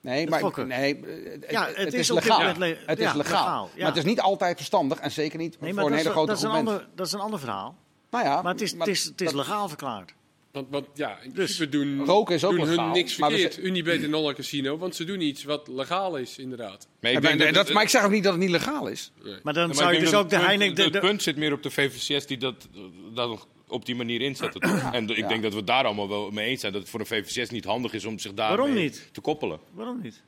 Nee, Het maar nee, eh, Ja, het, het het is legaal. le- Het ja, is legaal. legaal, ja. Maar het is niet altijd verstandig en zeker niet Nee, voor een hele is, grote dat, is een groep mensen. ander, dat is een ander verhaal. Nou ja, Maar het is, maar het is, het is dat- legaal verklaard. Want, want ja, in Dus, principe doen, roken is ook doen hun legaal, niks maar we verkeerd. zeggen- Unibet en Holland Casino, want ze doen iets wat legaal is, inderdaad. Maar ik dat, dat het- maar ik zeg ook niet dat het niet legaal is. Maar dan maar zou je dus ook de het punt- Heineken... De, Het punt zit meer op de VVCS die dat, dat op die manier inzetten. toch? En ik Ja. denk dat we het daar allemaal wel mee eens zijn. Dat het voor een VVCS niet handig is om zich daar te koppelen. waarom niet?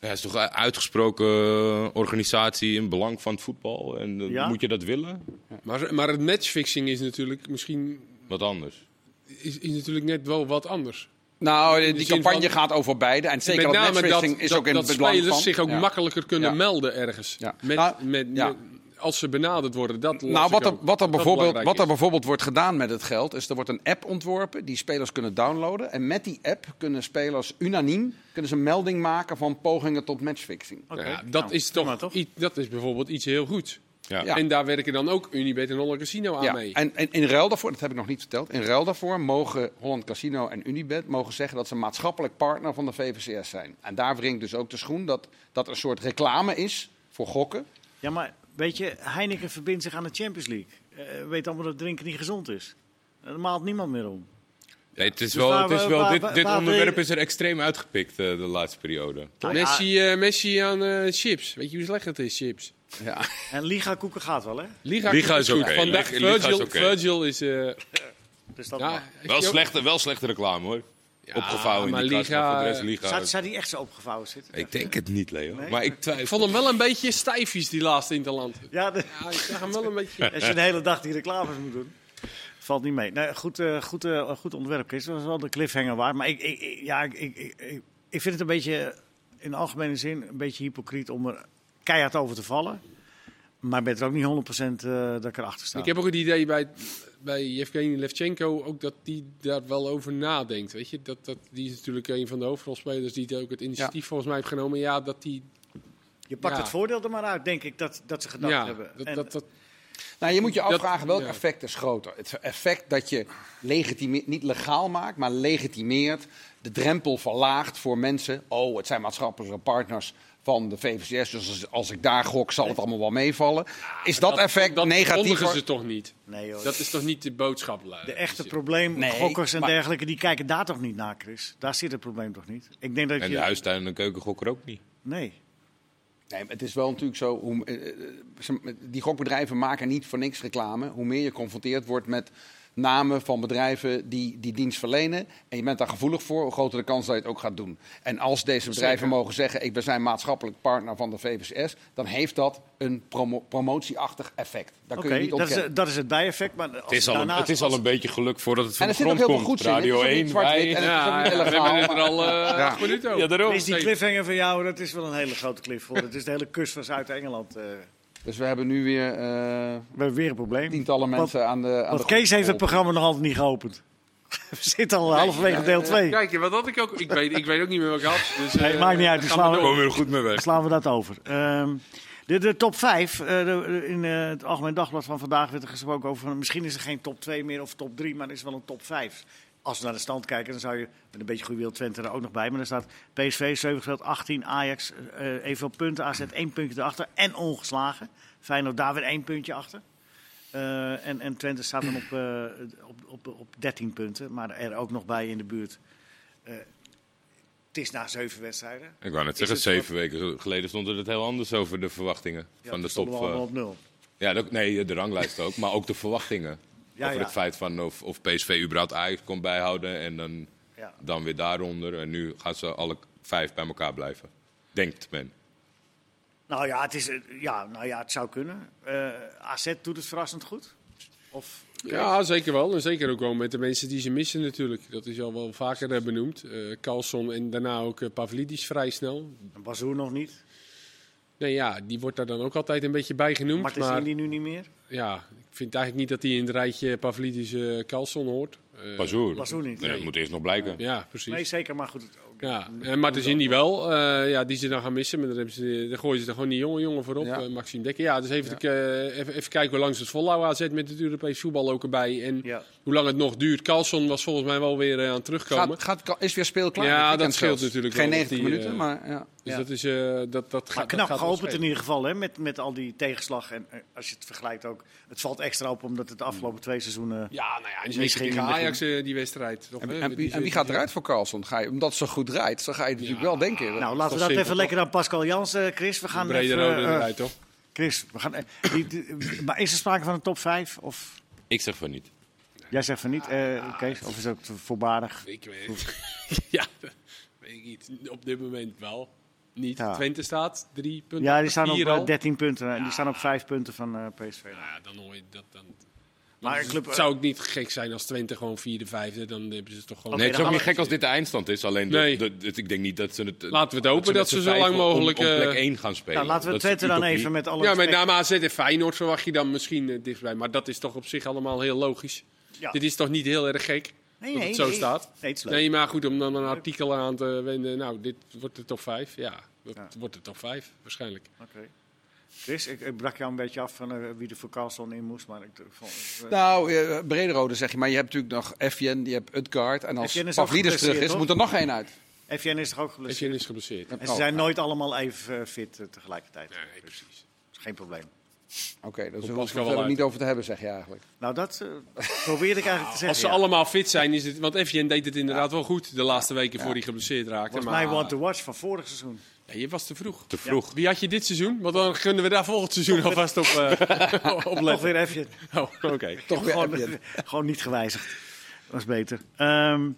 Ja, het is toch een uitgesproken eh, organisatie in belang van het voetbal. En eh, Ja? moet je dat willen? Maar, maar het matchfixing is natuurlijk misschien Wat anders. is, is natuurlijk net wel wat anders. Nou, die campagne van- gaat over beide. En zeker Met dat matchfixing dat, is dat, ook in dat het belang spelers van. zich ook Ja. makkelijker kunnen Ja. melden ergens. Ja. Met, Nou, met, ja. met- als ze benaderd worden, dat Nou, wat er, wat, er bijvoorbeeld, wat er bijvoorbeeld wordt gedaan met het geld, is er wordt een app ontworpen die spelers kunnen downloaden. En met die app kunnen spelers unaniem kunnen ze een melding maken van pogingen tot matchfixing. Ja, dat, nou, is toch, toch? iets- dat is bijvoorbeeld iets heel goeds. Ja. Ja. En daar werken dan ook Unibet en Holland Casino aan Ja, mee. en, en in ruil daarvoor, dat heb ik nog niet verteld, in ruil daarvoor mogen Holland Casino en Unibet mogen zeggen dat ze maatschappelijk partner van de VVCS zijn. En daar wringt dus ook de schoen dat dat een soort reclame is voor gokken. Ja, maar weet je, Heineken verbindt zich aan de Champions League. Eh weet allemaal dat drinken niet gezond is. Daar maalt niemand meer om. Het is Dus wel, waar- het is wel waar- dit, waar- dit waar onderwerp je- is er extreem uitgepikt eh, de laatste periode. Nou Messi, eh, Messi aan eh, chips. Weet je hoe slecht het is, chips? Ja. en Liga koeken gaat wel, hè? Liga, Liga is goed. Vandaag, Liga- Liga is Virgil, is... eh, (laughs) Dus dat ja, Wel slechte, wel slechte reclame hoor. Ja, Opgevouwen in die Liga- voor de rest Liga. Zou, zou die echt zo opgevouwen zitten? Ik denk het niet, Leo. Nee? Maar ik Ik twijfel. vond hem wel een beetje stijfjes, die laatste Interland. Ja, de- Ja, ik zag hem wel een beetje... als je de hele dag die reclames moet doen. Valt niet mee. Nee, goed, eh, goed, eh, goed onderwerp, Chris. Dat was wel de cliffhanger waard. Maar ik, ik, ja, ik, ik, ik, ik- ik vind het een beetje, in de algemene zin, een beetje hypocriet om er keihard over te vallen. Maar ik ben er ook niet 100% eh, dat ik erachter sta. Ik heb ook het idee bij, bij Yevgeny Levchenko ook dat die daar wel over nadenkt. Weet je? Dat, dat, die is natuurlijk een van de hoofdrolspelers die het ook het initiatief volgens mij heeft genomen. Ja, dat die... Je pakt Ja. het voordeel er maar uit, denk ik, dat, dat ze gedacht ja, hebben. dat, En- dat, dat, Nou, je moet je afvragen welk ja. effect is groter. Het effect dat je legitimeert, niet legaal maakt, maar legitimeert, de drempel verlaagt voor mensen. Oh, het zijn maatschappelijke partners van de VVCS, dus als, als ik daar gok, zal het allemaal wel meevallen. Is dat, effect dat negatief? voor- ze toch niet? Nee, joh. Dat is toch niet de boodschap? eh, de echte Dus- probleem, Nee, gokkers en maar- dergelijke, die kijken daar toch niet naar, Chris? Daar zit het probleem toch niet? Ik denk dat En je... de huistuin en keukengokker ook niet. Nee. Nee, maar het is wel natuurlijk zo, hoe, eh, eh, die gokbedrijven maken niet voor niks reclame. Hoe meer je confronteerd wordt met namen van bedrijven die die dienst verlenen en je bent daar gevoelig voor, hoe groter de kans dat je het ook gaat doen. En als deze bedrijven Zeker. mogen zeggen, ik ben zijn maatschappelijk partner van de VVCS, dan heeft dat een promo- promotieachtig effect. Dat Oké, kun je niet dat, is, dat is het bijeffect. Maar Het is, al een, het is al een beetje geluk voordat het van En er de zit ook grond heel veel komt. goeds in. Het is Radio ook niet 1, zwart-wit wij... Ja, we hebben het er al eh Ja. acht minuten over. Ja, daarom. Is die cliffhanger van jou, dat is wel een hele grote cliff voor. Het is de hele kust van Zuid-Engeland. eh. Dus we hebben nu weer eh, we hebben weer een probleem. tientallen Want- mensen aan de aan Want de Kees heeft het programma nog altijd niet geopend. (laughs) We zitten al halverwege deel 2. Kijk, wat had ik ook? Ik weet, ik weet ook niet meer wat ik had. Dus, Nee, eh, maakt niet uit, gaan slaan we we door. komen we er goed mee weg. slaan we dat over. Ehm, de, de top 5. in eh, het Algemeen Dagblad van vandaag werd er gesproken over... misschien is er geen top 2 meer of top 3, maar er is wel een top 5. Als we naar de stand kijken, dan zou je met een beetje goede wil Twente er ook nog bij. Maar dan staat PSV 7 gespeeld, 18, Ajax eh evenveel punten, AZ 1 puntje erachter en ongeslagen. Feyenoord daar weer 1 puntje achter. Eh, en, en Twente staat dan op, eh, op, op, op 13 punten, maar er ook nog bij in de buurt. Het is na zeven wedstrijden. Ik wou net zeggen, het zeven weken geleden stond het heel anders over de verwachtingen Ja, van de top. eh, op nul. ja, dat- nee, de ranglijst ook, maar ook de verwachtingen. Ja, over ja. het feit van of, of PSV überhaupt Ajax kon bijhouden en dan, Ja. dan weer daaronder. En nu gaan ze alle vijf bij elkaar blijven. Denkt men. Nou ja, het, is, eh, ja, nou ja, het zou kunnen. Eh, AZ doet het verrassend goed. Of, Ja, zeker wel. En zeker ook wel met de mensen die ze missen natuurlijk. Dat is al wel vaker benoemd. Eh Carlson en daarna ook Pavlidis vrij snel. Bazoer nog niet. Nee, ja, die wordt daar dan ook altijd een beetje bij genoemd. Maar die nu niet meer. ja, vind eigenlijk niet dat hij in het rijtje Pavlidis eh Carlson hoort. Eh, Bazoer. Bazoer niet. Nee, dat moet eerst nog blijken. Ja, precies. Nee, zeker, maar goed. het- ook- Ja, en Martens Indy wel, eh, ja, die ze dan gaan missen. Maar dan, hebben ze, dan gooien ze er gewoon die jonge jongen voorop, Ja. eh, Maxime Dekker. Ja, dus even, eh, even, even kijken hoe lang ze het volhouden AZ met het Europees voetbal ook erbij. En Ja. hoe lang het nog duurt. Carlson was volgens mij wel weer eh, aan het terugkomen. Gaat, gaat, is weer speelklaar. Ja, dat scheelt zelfs. natuurlijk Geen wel, 90 dat die, minuten, eh, maar ja. Dus Ja. dat is, eh, dat, dat Maar gaat dat knap gaat wel geopend in ieder geval, hè, met, met al die tegenslag. En eh, als je het vergelijkt ook, het valt extra op omdat het de afgelopen twee seizoenen... Ja, nou ja, en zeker tegen het Ajax eh, die wedstrijd. Toch, En, hè? en, Die wie, ze- en wie gaat eruit voor Carlson? Ga je, omdat het zo goed rijdt, dan ga je natuurlijk Ja. wel denken. Nou, laten we dat simpel, even lekker aan Pascal Jans, eh, Chris. We gaan Brede even... rode eruit, toch? Chris, we gaan, die, die- maar is er sprake van een top 5? Of Ik zeg van niet. jij zegt van niet, eh, Kees? Of is dat voorbarig? Ik weet (laughs) Ja, dat weet ik niet. Op dit moment wel. Niet. Ja. Twente staat drie punten. Ja, die staan op eh, al. 13 punten. En die staan op 5 punten van eh, PSV. Nou ja, dan hoor je dat dan. Maar club- het zou ook niet gek zijn als Twente gewoon vierde, vijfde. Dan hebben ze het toch gewoon. Nee, het is ook niet gek als dit de eindstand is. Alleen de- Nee. de, de- ik denk niet dat ze het. Laten we het hopen dat ze zo lang om- mogelijk, Om, plek eh, 1 gaan spelen. Nou, laten we Dat Twente dan even met alle ja, met name AZ en Feyenoord verwacht je dan misschien eh, dichtbij. Maar dat is toch op zich allemaal heel logisch. Ja. Dit is toch niet heel erg gek Nee, dat nee, het zo nee. staat? Nee, het is leuk. Nee, maar goed, om dan een artikel aan te wenden. Nou, dit wordt de top 5. Ja, dat Ja. wordt de top 5 waarschijnlijk. Oké. Chris, ik, ik brak jou een beetje af van eh, wie er voor Carlson in moest. Maar ik vond, eh, Nou, eh, Brederode zeg je, maar je hebt natuurlijk nog FJN, je hebt Utgaard. En als FJN Pavlidis terug is, moet er nog één uit. FJN is toch ook geblesseerd? is geblesseerd. En ze Oh, zijn nooit allemaal even fit tegelijkertijd. Nee, precies. Dat is geen probleem. Oké, daar Pascal zullen we het niet over te hebben, zeg je eigenlijk. Nou, dat eh, probeerde ik eigenlijk te zeggen. Als ze ja. allemaal fit zijn, is het. Want Etienne deed het inderdaad wel goed de laatste weken voor hij geblesseerd raakte. was maar mij one to watch van vorig seizoen. Je was te vroeg. Te vroeg. Wie had je dit seizoen? Want dan kunnen we daar volgend seizoen alvast op, eh (laughs) op Toch weer FJN. Oh, oké. Toch weer gewoon, gewoon niet gewijzigd. Dat is beter. Ehm,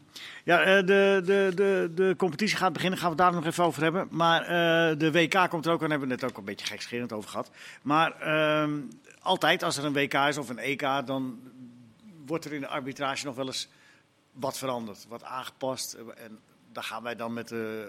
ja, eh, de, de, de, de competitie gaat beginnen. Gaan we daar nog even over hebben. Maar eh, de WK komt er ook aan. Hebben we net ook een beetje gekscherend over gehad. Maar ehm, altijd als er een WK is of een EK, dan wordt er in de arbitrage nog wel eens wat veranderd. Wat aangepast. En daar gaan wij dan met de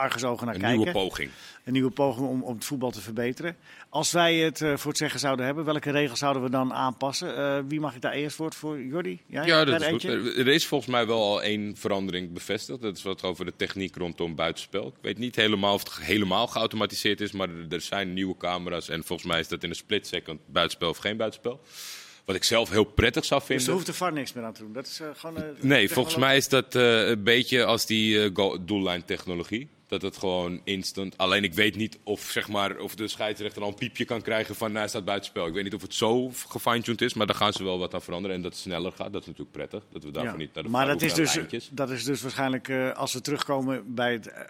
argusogen naar Een kijken. nieuwe poging. Een nieuwe poging om, om het voetbal te verbeteren. Als wij het eh, voor het zeggen zouden hebben, welke regels zouden we dan aanpassen? Eh, wie mag ik daar eerst voor? Voor Jordi? Jij? Ja, dat is goed. eentje? Er is volgens mij wel al één verandering bevestigd. Dat is wat over de techniek rondom buitenspel. Ik weet niet helemaal of het helemaal geautomatiseerd is, maar er- er zijn nieuwe camera's. En volgens mij is dat in een split second buitenspel of geen buitenspel. Wat ik zelf heel prettig zou Dus vinden. daar hoeft de VAR niks meer aan te doen. Dat is eh, gewoon. eh, Nee, volgens mij is dat eh, een beetje als die eh, doellijntechnologie. Dat het gewoon instant. Alleen ik weet niet of, zeg maar, of de scheidsrechter al een piepje kan krijgen van nou, hij staat buitenspel. Ik weet niet of het zo gefine-tuned is, maar daar gaan ze wel wat aan veranderen. En dat het sneller gaat, dat is natuurlijk prettig. Dat we daarvoor Ja. niet naar de maar dat is, dus, dat is dus waarschijnlijk, eh, als we terugkomen bij, het, eh,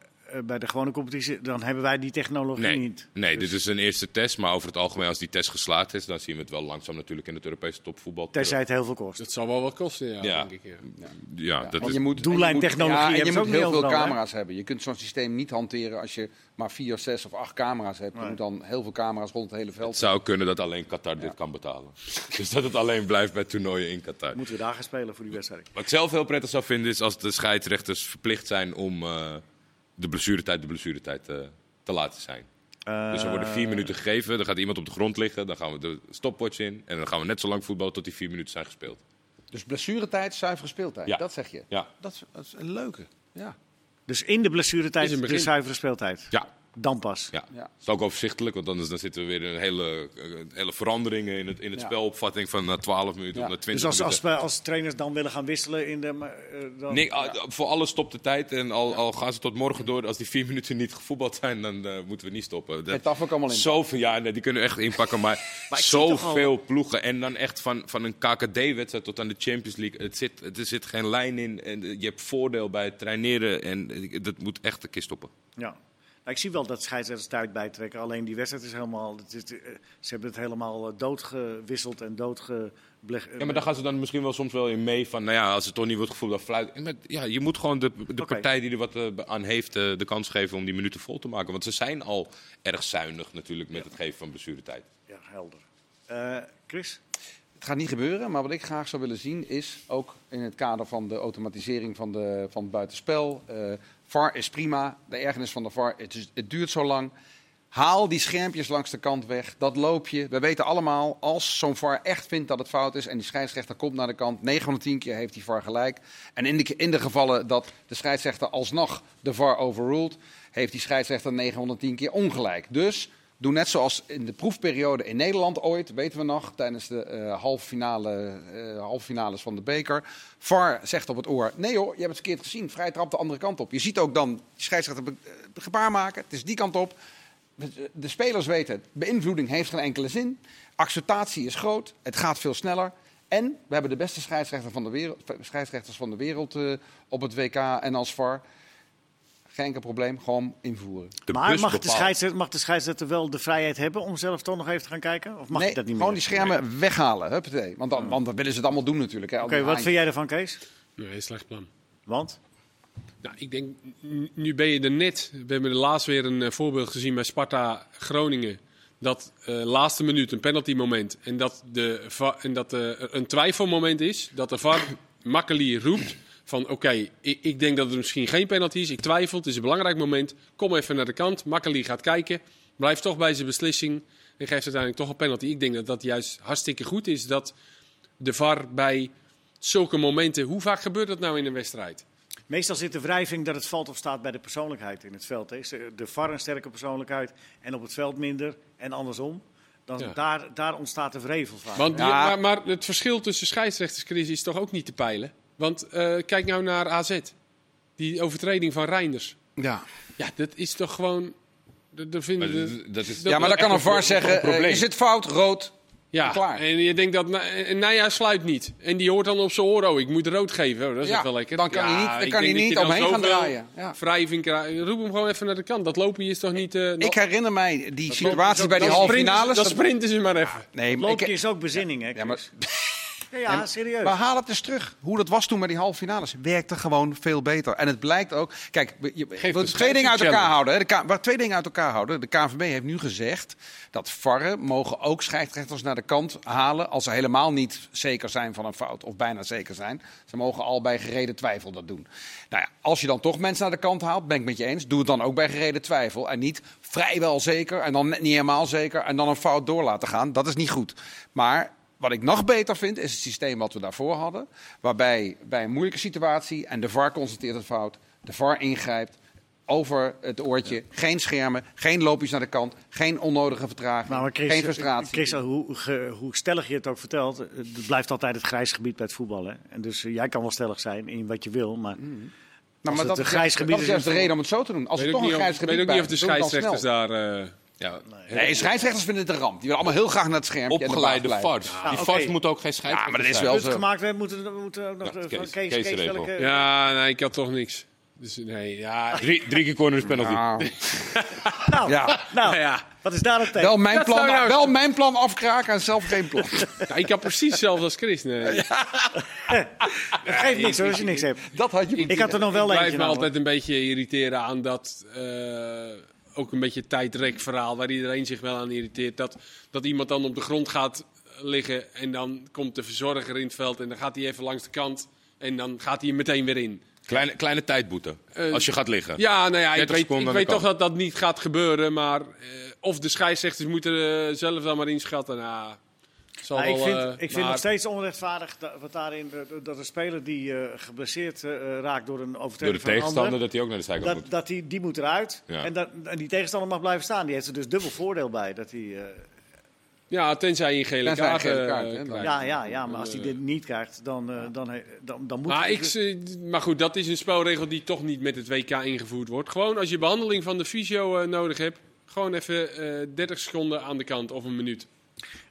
bij de gewone competitie, dan hebben wij die technologie Nee, niet. nee Dus dit is een eerste test. Maar over het algemeen, als die test geslaagd is, dan zien we het wel langzaam natuurlijk in het Europese topvoetbal. Tenzij het heel veel kost. Dat zal wel wat kosten, ja, Ja. denk ik. Ja. Ja, dat is, je moet, Doellijntechnologie en je moet, en je heel veel hè? camera's hebben. Je kunt zo'n systeem niet hanteren als je maar vier, zes of acht camera's hebt. Je moet dan heel veel camera's rond het hele veld. het zou kunnen dat alleen Qatar dit kan betalen. (laughs) dus dat het alleen blijft bij toernooien in Qatar. Moeten we daar gaan spelen voor die wedstrijd? Wat ik zelf heel prettig zou vinden is als de scheidsrechters verplicht zijn om eh, de blessuretijd de blessuretijd eh, te laten zijn. Dus er worden vier minuten gegeven, dan gaat iemand op de grond liggen, dan gaan we de stopwatch in en dan gaan we net zo lang voetballen tot die vier minuten zijn gespeeld. Dus blessuretijd, zuivere speeltijd. Ja. Dat zeg je. Ja, Dat is, dat is een leuke. Ja. Dus in de blessuretijd Is een de zuivere speeltijd. ja, Dan pas. ja. Ja. Dat is ook overzichtelijk, want anders dan zitten we weer in een hele, eh, hele veranderingen in het, in het Ja. spelopvatting van na 12 minuten Ja. of na 20 Dus als, als, minuten. we als trainers dan willen gaan wisselen in de. eh, dan, Nee, ah, voor alles stopt de tijd en al, al gaan ze tot morgen door. Als die vier minuten niet gevoetbald zijn, dan eh, moeten we niet stoppen. Dat- Het taf ook allemaal in. Zoveel, ja, nee, die kunnen we echt inpakken. Maar, (laughs) zoveel ploegen. En dan echt van, van een KKD-wedstrijd tot aan de Champions League. Het zit, er zit geen lijn in. En je hebt voordeel bij het traineren. En eh, dat moet echt een keer stoppen. Ja. Nou, ik zie wel dat scheidsrechters tijd bijtrekken. Alleen die wedstrijd is helemaal. Het is, eh, ze hebben het helemaal eh, doodgewisseld en doodgebleg. Ja, maar daar gaan ze dan misschien wel soms wel in mee. Van, nou ja, als het toch niet wordt gevoeld, dan fluit. Ja, je moet gewoon de, de partij die er wat eh, aan heeft, de kans geven om die minuten vol te maken. Want ze zijn al erg zuinig natuurlijk met het geven van blessuretijd. Ja, helder. Eh, Chris? Het gaat niet gebeuren, maar wat ik graag zou willen zien is, ook in het kader van de automatisering van, de, van het buitenspel. VAR is prima, de ergernis van de VAR, het, het duurt zo lang. Haal die schermpjes langs de kant weg, dat loopje. We weten allemaal, als zo'n VAR echt vindt dat het fout is en die scheidsrechter komt naar de kant, 9 van de 10 keer heeft die VAR gelijk. En in de, in de gevallen dat de scheidsrechter alsnog de VAR overruled, heeft die scheidsrechter 9 van de 10 keer ongelijk. Dus Doe net zoals in de proefperiode in Nederland ooit, weten we nog, tijdens de eh halve, finale, eh, halve finales van de beker. VAR zegt op het oor, nee hoor, je hebt het verkeerd gezien, vrij trap de andere kant op. Je ziet ook dan die scheidsrechter eh, gebaar maken, het is die kant op. De- De spelers weten, beïnvloeding heeft geen enkele zin. Acceptatie is groot, het gaat veel sneller. En we hebben de beste van de wereld, scheidsrechters van de wereld op het WK en als VAR. Geen enkel probleem, gewoon invoeren. De maar bus mag de, scheidsrechter, mag de scheidsrechter wel de vrijheid hebben om zelf toch nog even te gaan kijken? Of mag nee, dat niet gewoon meer? die schermen weghalen. Huppatee. Want, dan, want dan willen ze het allemaal doen natuurlijk. Oké, wat vind jij ervan, Kees? Nee, slecht plan. Want? Nou, ik denk, nu ben je er net. We hebben laatst weer een eh, voorbeeld gezien bij Sparta Groningen. Dat eh, laatste minuut, een penalty moment. En dat, de, en dat eh, er een twijfelmoment is. Dat de VAR makkelijk roept van oké, ik, ik denk dat het misschien geen penalty is. Ik twijfel, het is een belangrijk moment. Kom even naar de kant. Makkelijk gaat kijken. Blijft toch bij zijn beslissing. En geeft uiteindelijk toch een penalty. Ik denk dat dat juist hartstikke goed is. Dat de VAR bij zulke momenten... Hoe vaak gebeurt dat nou in een wedstrijd? Meestal zit de wrijving dat het valt of staat bij de persoonlijkheid in het veld. hè. Is De VAR een sterke persoonlijkheid en op het veld minder en andersom. Dan Ja. daar, daar ontstaat de wrevel vaak. Want die- Ja. maar, maar het verschil tussen scheidsrechters, Chris, is toch ook niet te peilen? Want eh, kijk nou naar AZ. Die overtreding van Reinders. Ja. Ja, dat is toch gewoon... Dat, dat vinden Maar de- dat- is- dat- ja, maar dan kan een VAR zeggen, eh, probleem. je zit fout, rood. ja, klaar. en je denkt dat... En Naya sluit niet. En die hoort dan op zijn oor, oh, ik moet rood geven. Oh, dat is Ja, echt wel lekker. dan kan hij niet- dan kan hij niet omheen gaan draaien. Ja. Wrijving. Roep hem gewoon even naar de kant. Dat lopen is toch niet... eh, Ik herinner mij die situatie bij die halve finales. Dan dat- sprinten ze maar even. Nee, Loopje ik, is ook bezinning, hè? ja, maar? (laughs) Ja, ja, En serieus. We halen het eens terug. Hoe dat was toen met die halve finales. Werkte gewoon veel beter. En het blijkt ook. Kijk, je, je Geef wilt de twee dingen uit challenge. elkaar houden. Hè. De K- waar twee dingen uit elkaar houden. De KNVB heeft nu gezegd dat varren mogen ook scheidsrechters naar de kant halen. als ze helemaal niet zeker zijn van een fout. Of bijna zeker zijn. Ze mogen al bij gereden twijfel dat doen. Nou ja, als je dan toch mensen naar de kant haalt, ben ik met je eens. Doe het dan ook bij gereden twijfel. En niet vrijwel zeker en dan net niet helemaal zeker. en dan een fout door laten gaan. Dat is niet goed. Maar wat ik nog beter vind, is het systeem wat we daarvoor hadden. Waarbij bij een moeilijke situatie en de VAR constateert het fout, de VAR ingrijpt over het oortje. Geen schermen, geen loopjes naar de kant, geen onnodige vertraging, Nou, maar Chris, geen frustratie. Chris, hoe, ge- hoe stellig je het ook vertelt, eh, het blijft altijd het grijs gebied bij het voetbal. Hè? En dus eh, jij kan wel stellig zijn in wat je wil, maar nou, maar het dat, grijs juist- gebied dat is is juist de reden om het zo te doen. Als weet er ook toch een niet of, grijs gebied weet ook bij niet of de het scheidsrechters daar... eh, Ja, Nee, scheidsrechters vinden het een ramp. Die willen allemaal heel graag naar het de opgeleide. VARs. Ja, die oké. VARs moeten ook geen scheidsrechter Ja, maar dat is wel het zo. gemaakt werd, moeten we moeten ook nog Ja, Kees- van Kees, Kees Kees, regel. welke- ja, nee, ik had toch niks. Dus nee, ja... Drie, drie keer corners penalty. Ja. (laughs) Nou, Ja. nou ja. wat is daar op tegen? Wel mijn, Dat plan, nou- wel mijn plan afkraken en zelf geen plan. (laughs) Ja, ik had precies hetzelfde als Chris. Nee. (laughs) Dat geeft niks hoor, als je niks hebt. Dat had je Ik had er nog wel Ik blijf eentje me altijd een beetje irriteren aan dat eh, ook een beetje tijdrek verhaal waar iedereen zich wel aan irriteert. Dat, dat iemand dan op de grond gaat liggen en dan komt de verzorger in het veld en dan gaat hij even langs de kant en dan gaat hij er meteen weer in. Kleine, kleine tijdboete. Eh, als je gaat liggen. Ja, nou ja, ik 30 weet, ik weet toch dat dat niet gaat gebeuren, maar eh, of de scheidsrechters moeten eh, zelf dan maar inschatten. Nou, zal Nou, ik vind, eh, ik vind maar- nog steeds onrechtvaardig dat, wat daarin, dat- een speler die eh, geblesseerd eh, raakt door een Door overtreding de van een tegenstander ander, dat hij ook naar de zijkant moet. dat, dat die, die moet eruit. Ja. En, dat, en die tegenstander mag blijven staan. Die heeft er dus dubbel voordeel bij. Dat hij, eh, Ja, tenzij je een gele kaart, gele kaart, hè, krijgt. ja, ja, ja, maar als hij dit niet krijgt, dan, eh, dan, dan, dan moet Maar, hij- ik, eh, maar goed, dat is een spelregel die toch niet met het WK ingevoerd wordt. Gewoon als je behandeling van de fysio eh, nodig hebt, gewoon even eh 30 seconden aan de kant of een minuut.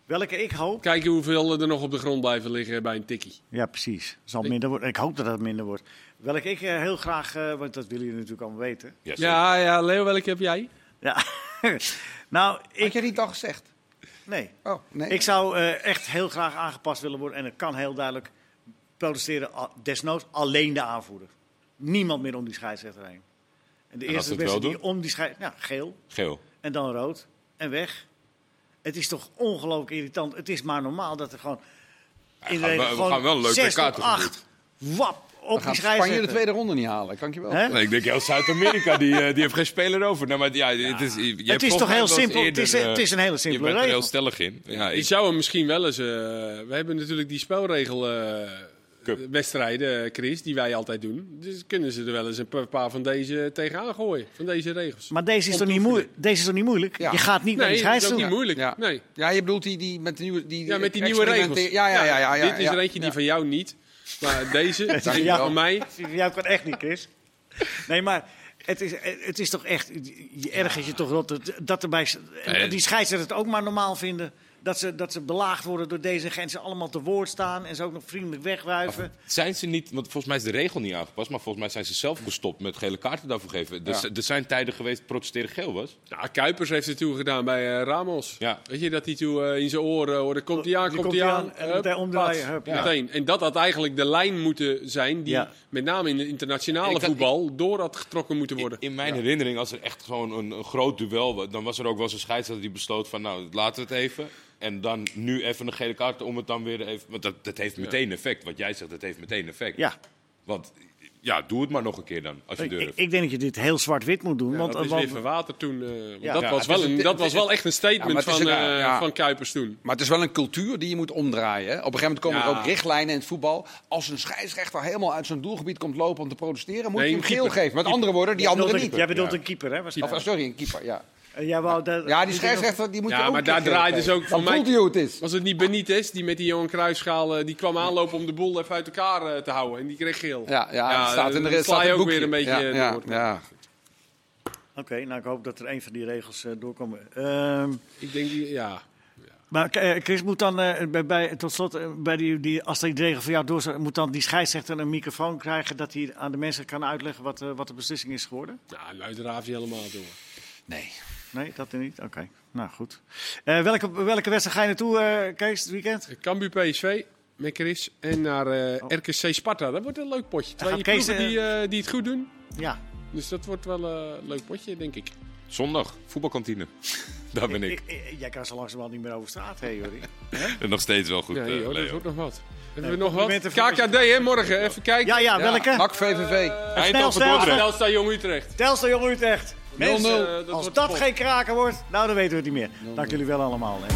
Welke ik hoop. Kijken hoeveel er nog op de grond blijven liggen bij een tikkie. Ja, precies. Zal minder worden. Ik hoop dat het minder wordt. Welke ik eh, heel graag, eh, want dat willen jullie natuurlijk allemaal weten. Ja, zeker. Ja, ja, Leo, welke heb jij? Ja. (laughs) nou, Had ik. je niet al gezegd? Nee. Oh, nee. Ik zou eh, echt heel graag aangepast willen worden. En het kan heel duidelijk protesteren. Desnoods alleen de aanvoerder. Niemand meer om die scheidsrechter heen. En de En als eerste ze het wel beste die om die scheidsrechter... Ja, geel. Geel. En dan rood. En weg. Het is toch ongelooflijk irritant. Het is maar normaal dat er gewoon... in de gaan regel we- we gewoon gaan wel een leuk 6 WK tot 8. Wap. Op Dan die gaat Spanje de scheidsrechter. tweede ronde niet halen, dankjewel. Hè? Nee, ik denk heel Zuid-Amerika, die, eh, die heeft geen speler over. Nou, maar ja, het is, je Het is toch heel wel simpel. Het is, het is een hele Je simpele bent er heel regel. stellig in. Ja, Je ik, zou hem misschien wel eens... eh, we hebben natuurlijk die spelregel eh, Cup. wedstrijden, eh, Chris, die wij altijd doen. Dus kunnen ze er wel eens een pa- paar van deze tegenaan gooien. Van deze regels. Maar deze is, toch niet moeilijk? deze is toch niet moeilijk? Ja. Je gaat niet naar Nee, die dat is ook scheidsrechter. niet moeilijk. Ja. Nee. Ja, je bedoelt die, die met de nieuwe... Die, Ja, met die nieuwe regels. Ja, ja, ja. ja, ja, Dit is er eentje die van jou niet. Maar deze, (laughs) die ja. van mij. Jij kan echt niet, Chris. Nee, maar het is, het is toch echt... Je ergert je toch dat, dat erbij... En Nee. die scheidsrechters het ook maar normaal vinden... Dat ze, dat ze belaagd worden door deze en ze allemaal te woord staan... en ze ook nog vriendelijk wegwuiven. zijn ze niet, want volgens mij is de regel niet aangepast, maar volgens mij zijn ze zelf gestopt met gele kaarten daarvoor geven. Dus Ja. er zijn tijden geweest dat protesteren geel was. Ja, Kuipers heeft het toen gedaan bij eh, Ramos. Ja. Weet je, dat hij toen eh, in zijn oren hoorde, komt hij aan, komt komt hij aan. aan en Hup, omdraaien. Ja. Meteen. En dat had eigenlijk de lijn moeten zijn die Ja. met name in het internationale Ik voetbal door had getrokken moeten worden. In mijn herinnering, als er echt gewoon een, een groot duel was, dan was er ook wel eens een scheidsrechter die besloot van, nou, laten we het even. En dan nu even een gele kaart om het dan weer even... Want dat, dat heeft meteen effect. Wat jij zegt, dat heeft meteen effect. Ja, Want ja, doe het maar nog een keer dan, als je ik, durft. ik denk dat je dit heel zwart-wit moet doen. Ja, want, dat is want- weer toen. eh, Ja. dat Ja, was wel een, dat was wel echt een statement van, een- eh, ja. van Kuipers toen. Maar het is wel een cultuur die je moet omdraaien. Hè? Op een gegeven moment komen er ook richtlijnen in het voetbal. Als een scheidsrechter helemaal uit zijn doelgebied komt lopen om te protesteren, moet Nee, je hem geel geven. Met andere woorden, die andere niet. Jij bedoelt Ja. een keeper, hè? Of, waarschijnlijk. sorry, een keeper, ja. En jij wou dat- Ja, die scheidsrechter die moet je Ja, ook maar daar draait dus ook Dan mij- het is. Was het niet Benitez die met die Johan Cruijffschaal, eh, die kwam aanlopen om de boel even uit elkaar eh, te houden en die kreeg geel. Ja, ja, het staat in de dan staat je het ook boekje. weer een beetje ja, eh, ja, door. ja. Oké, nou ik hoop dat er een van die regels eh, doorkomen. Ehm, Ik denk, die, ja. maar eh, Chris moet dan eh, bij, bij, tot slot, eh, bij die, die, als die regel voor jou door zou- moet dan die scheidsrechter een microfoon krijgen dat hij aan de mensen kan uitleggen wat, eh, wat de beslissing is geworden? Nou, luister Ravi helemaal door. Nee. Nee, dat er niet? Oké, nou goed. Eh, welke, welke wedstrijd ga je naartoe, eh, Kees, het weekend? Cambuur PSV. Mekkeris. En naar eh, RKC Sparta. Dat wordt een leuk potje. Twee Kees, ploegen die, eh, die het goed doen. Ja, Dus dat wordt wel eh, een leuk potje, denk ik. Zondag, voetbalkantine. (laughs) Daar ben ik. Jij kan zo langzamerhand niet meer over straat heen, Jordi. (laughs) En nog steeds wel goed, Nee, eh, hoor, dat wordt nog wat. Hebben we nog wat? KKD, hè, morgen. Even kijken. Ja, ja, welke? NAC VVV. Eindhoven. Dordrecht. Telstar Jong Utrecht. Telstar Jong Utrecht. Mensen, Eh, dat als dat geen kraken wordt, nou dan weten we het niet meer. Dank jullie wel allemaal. En,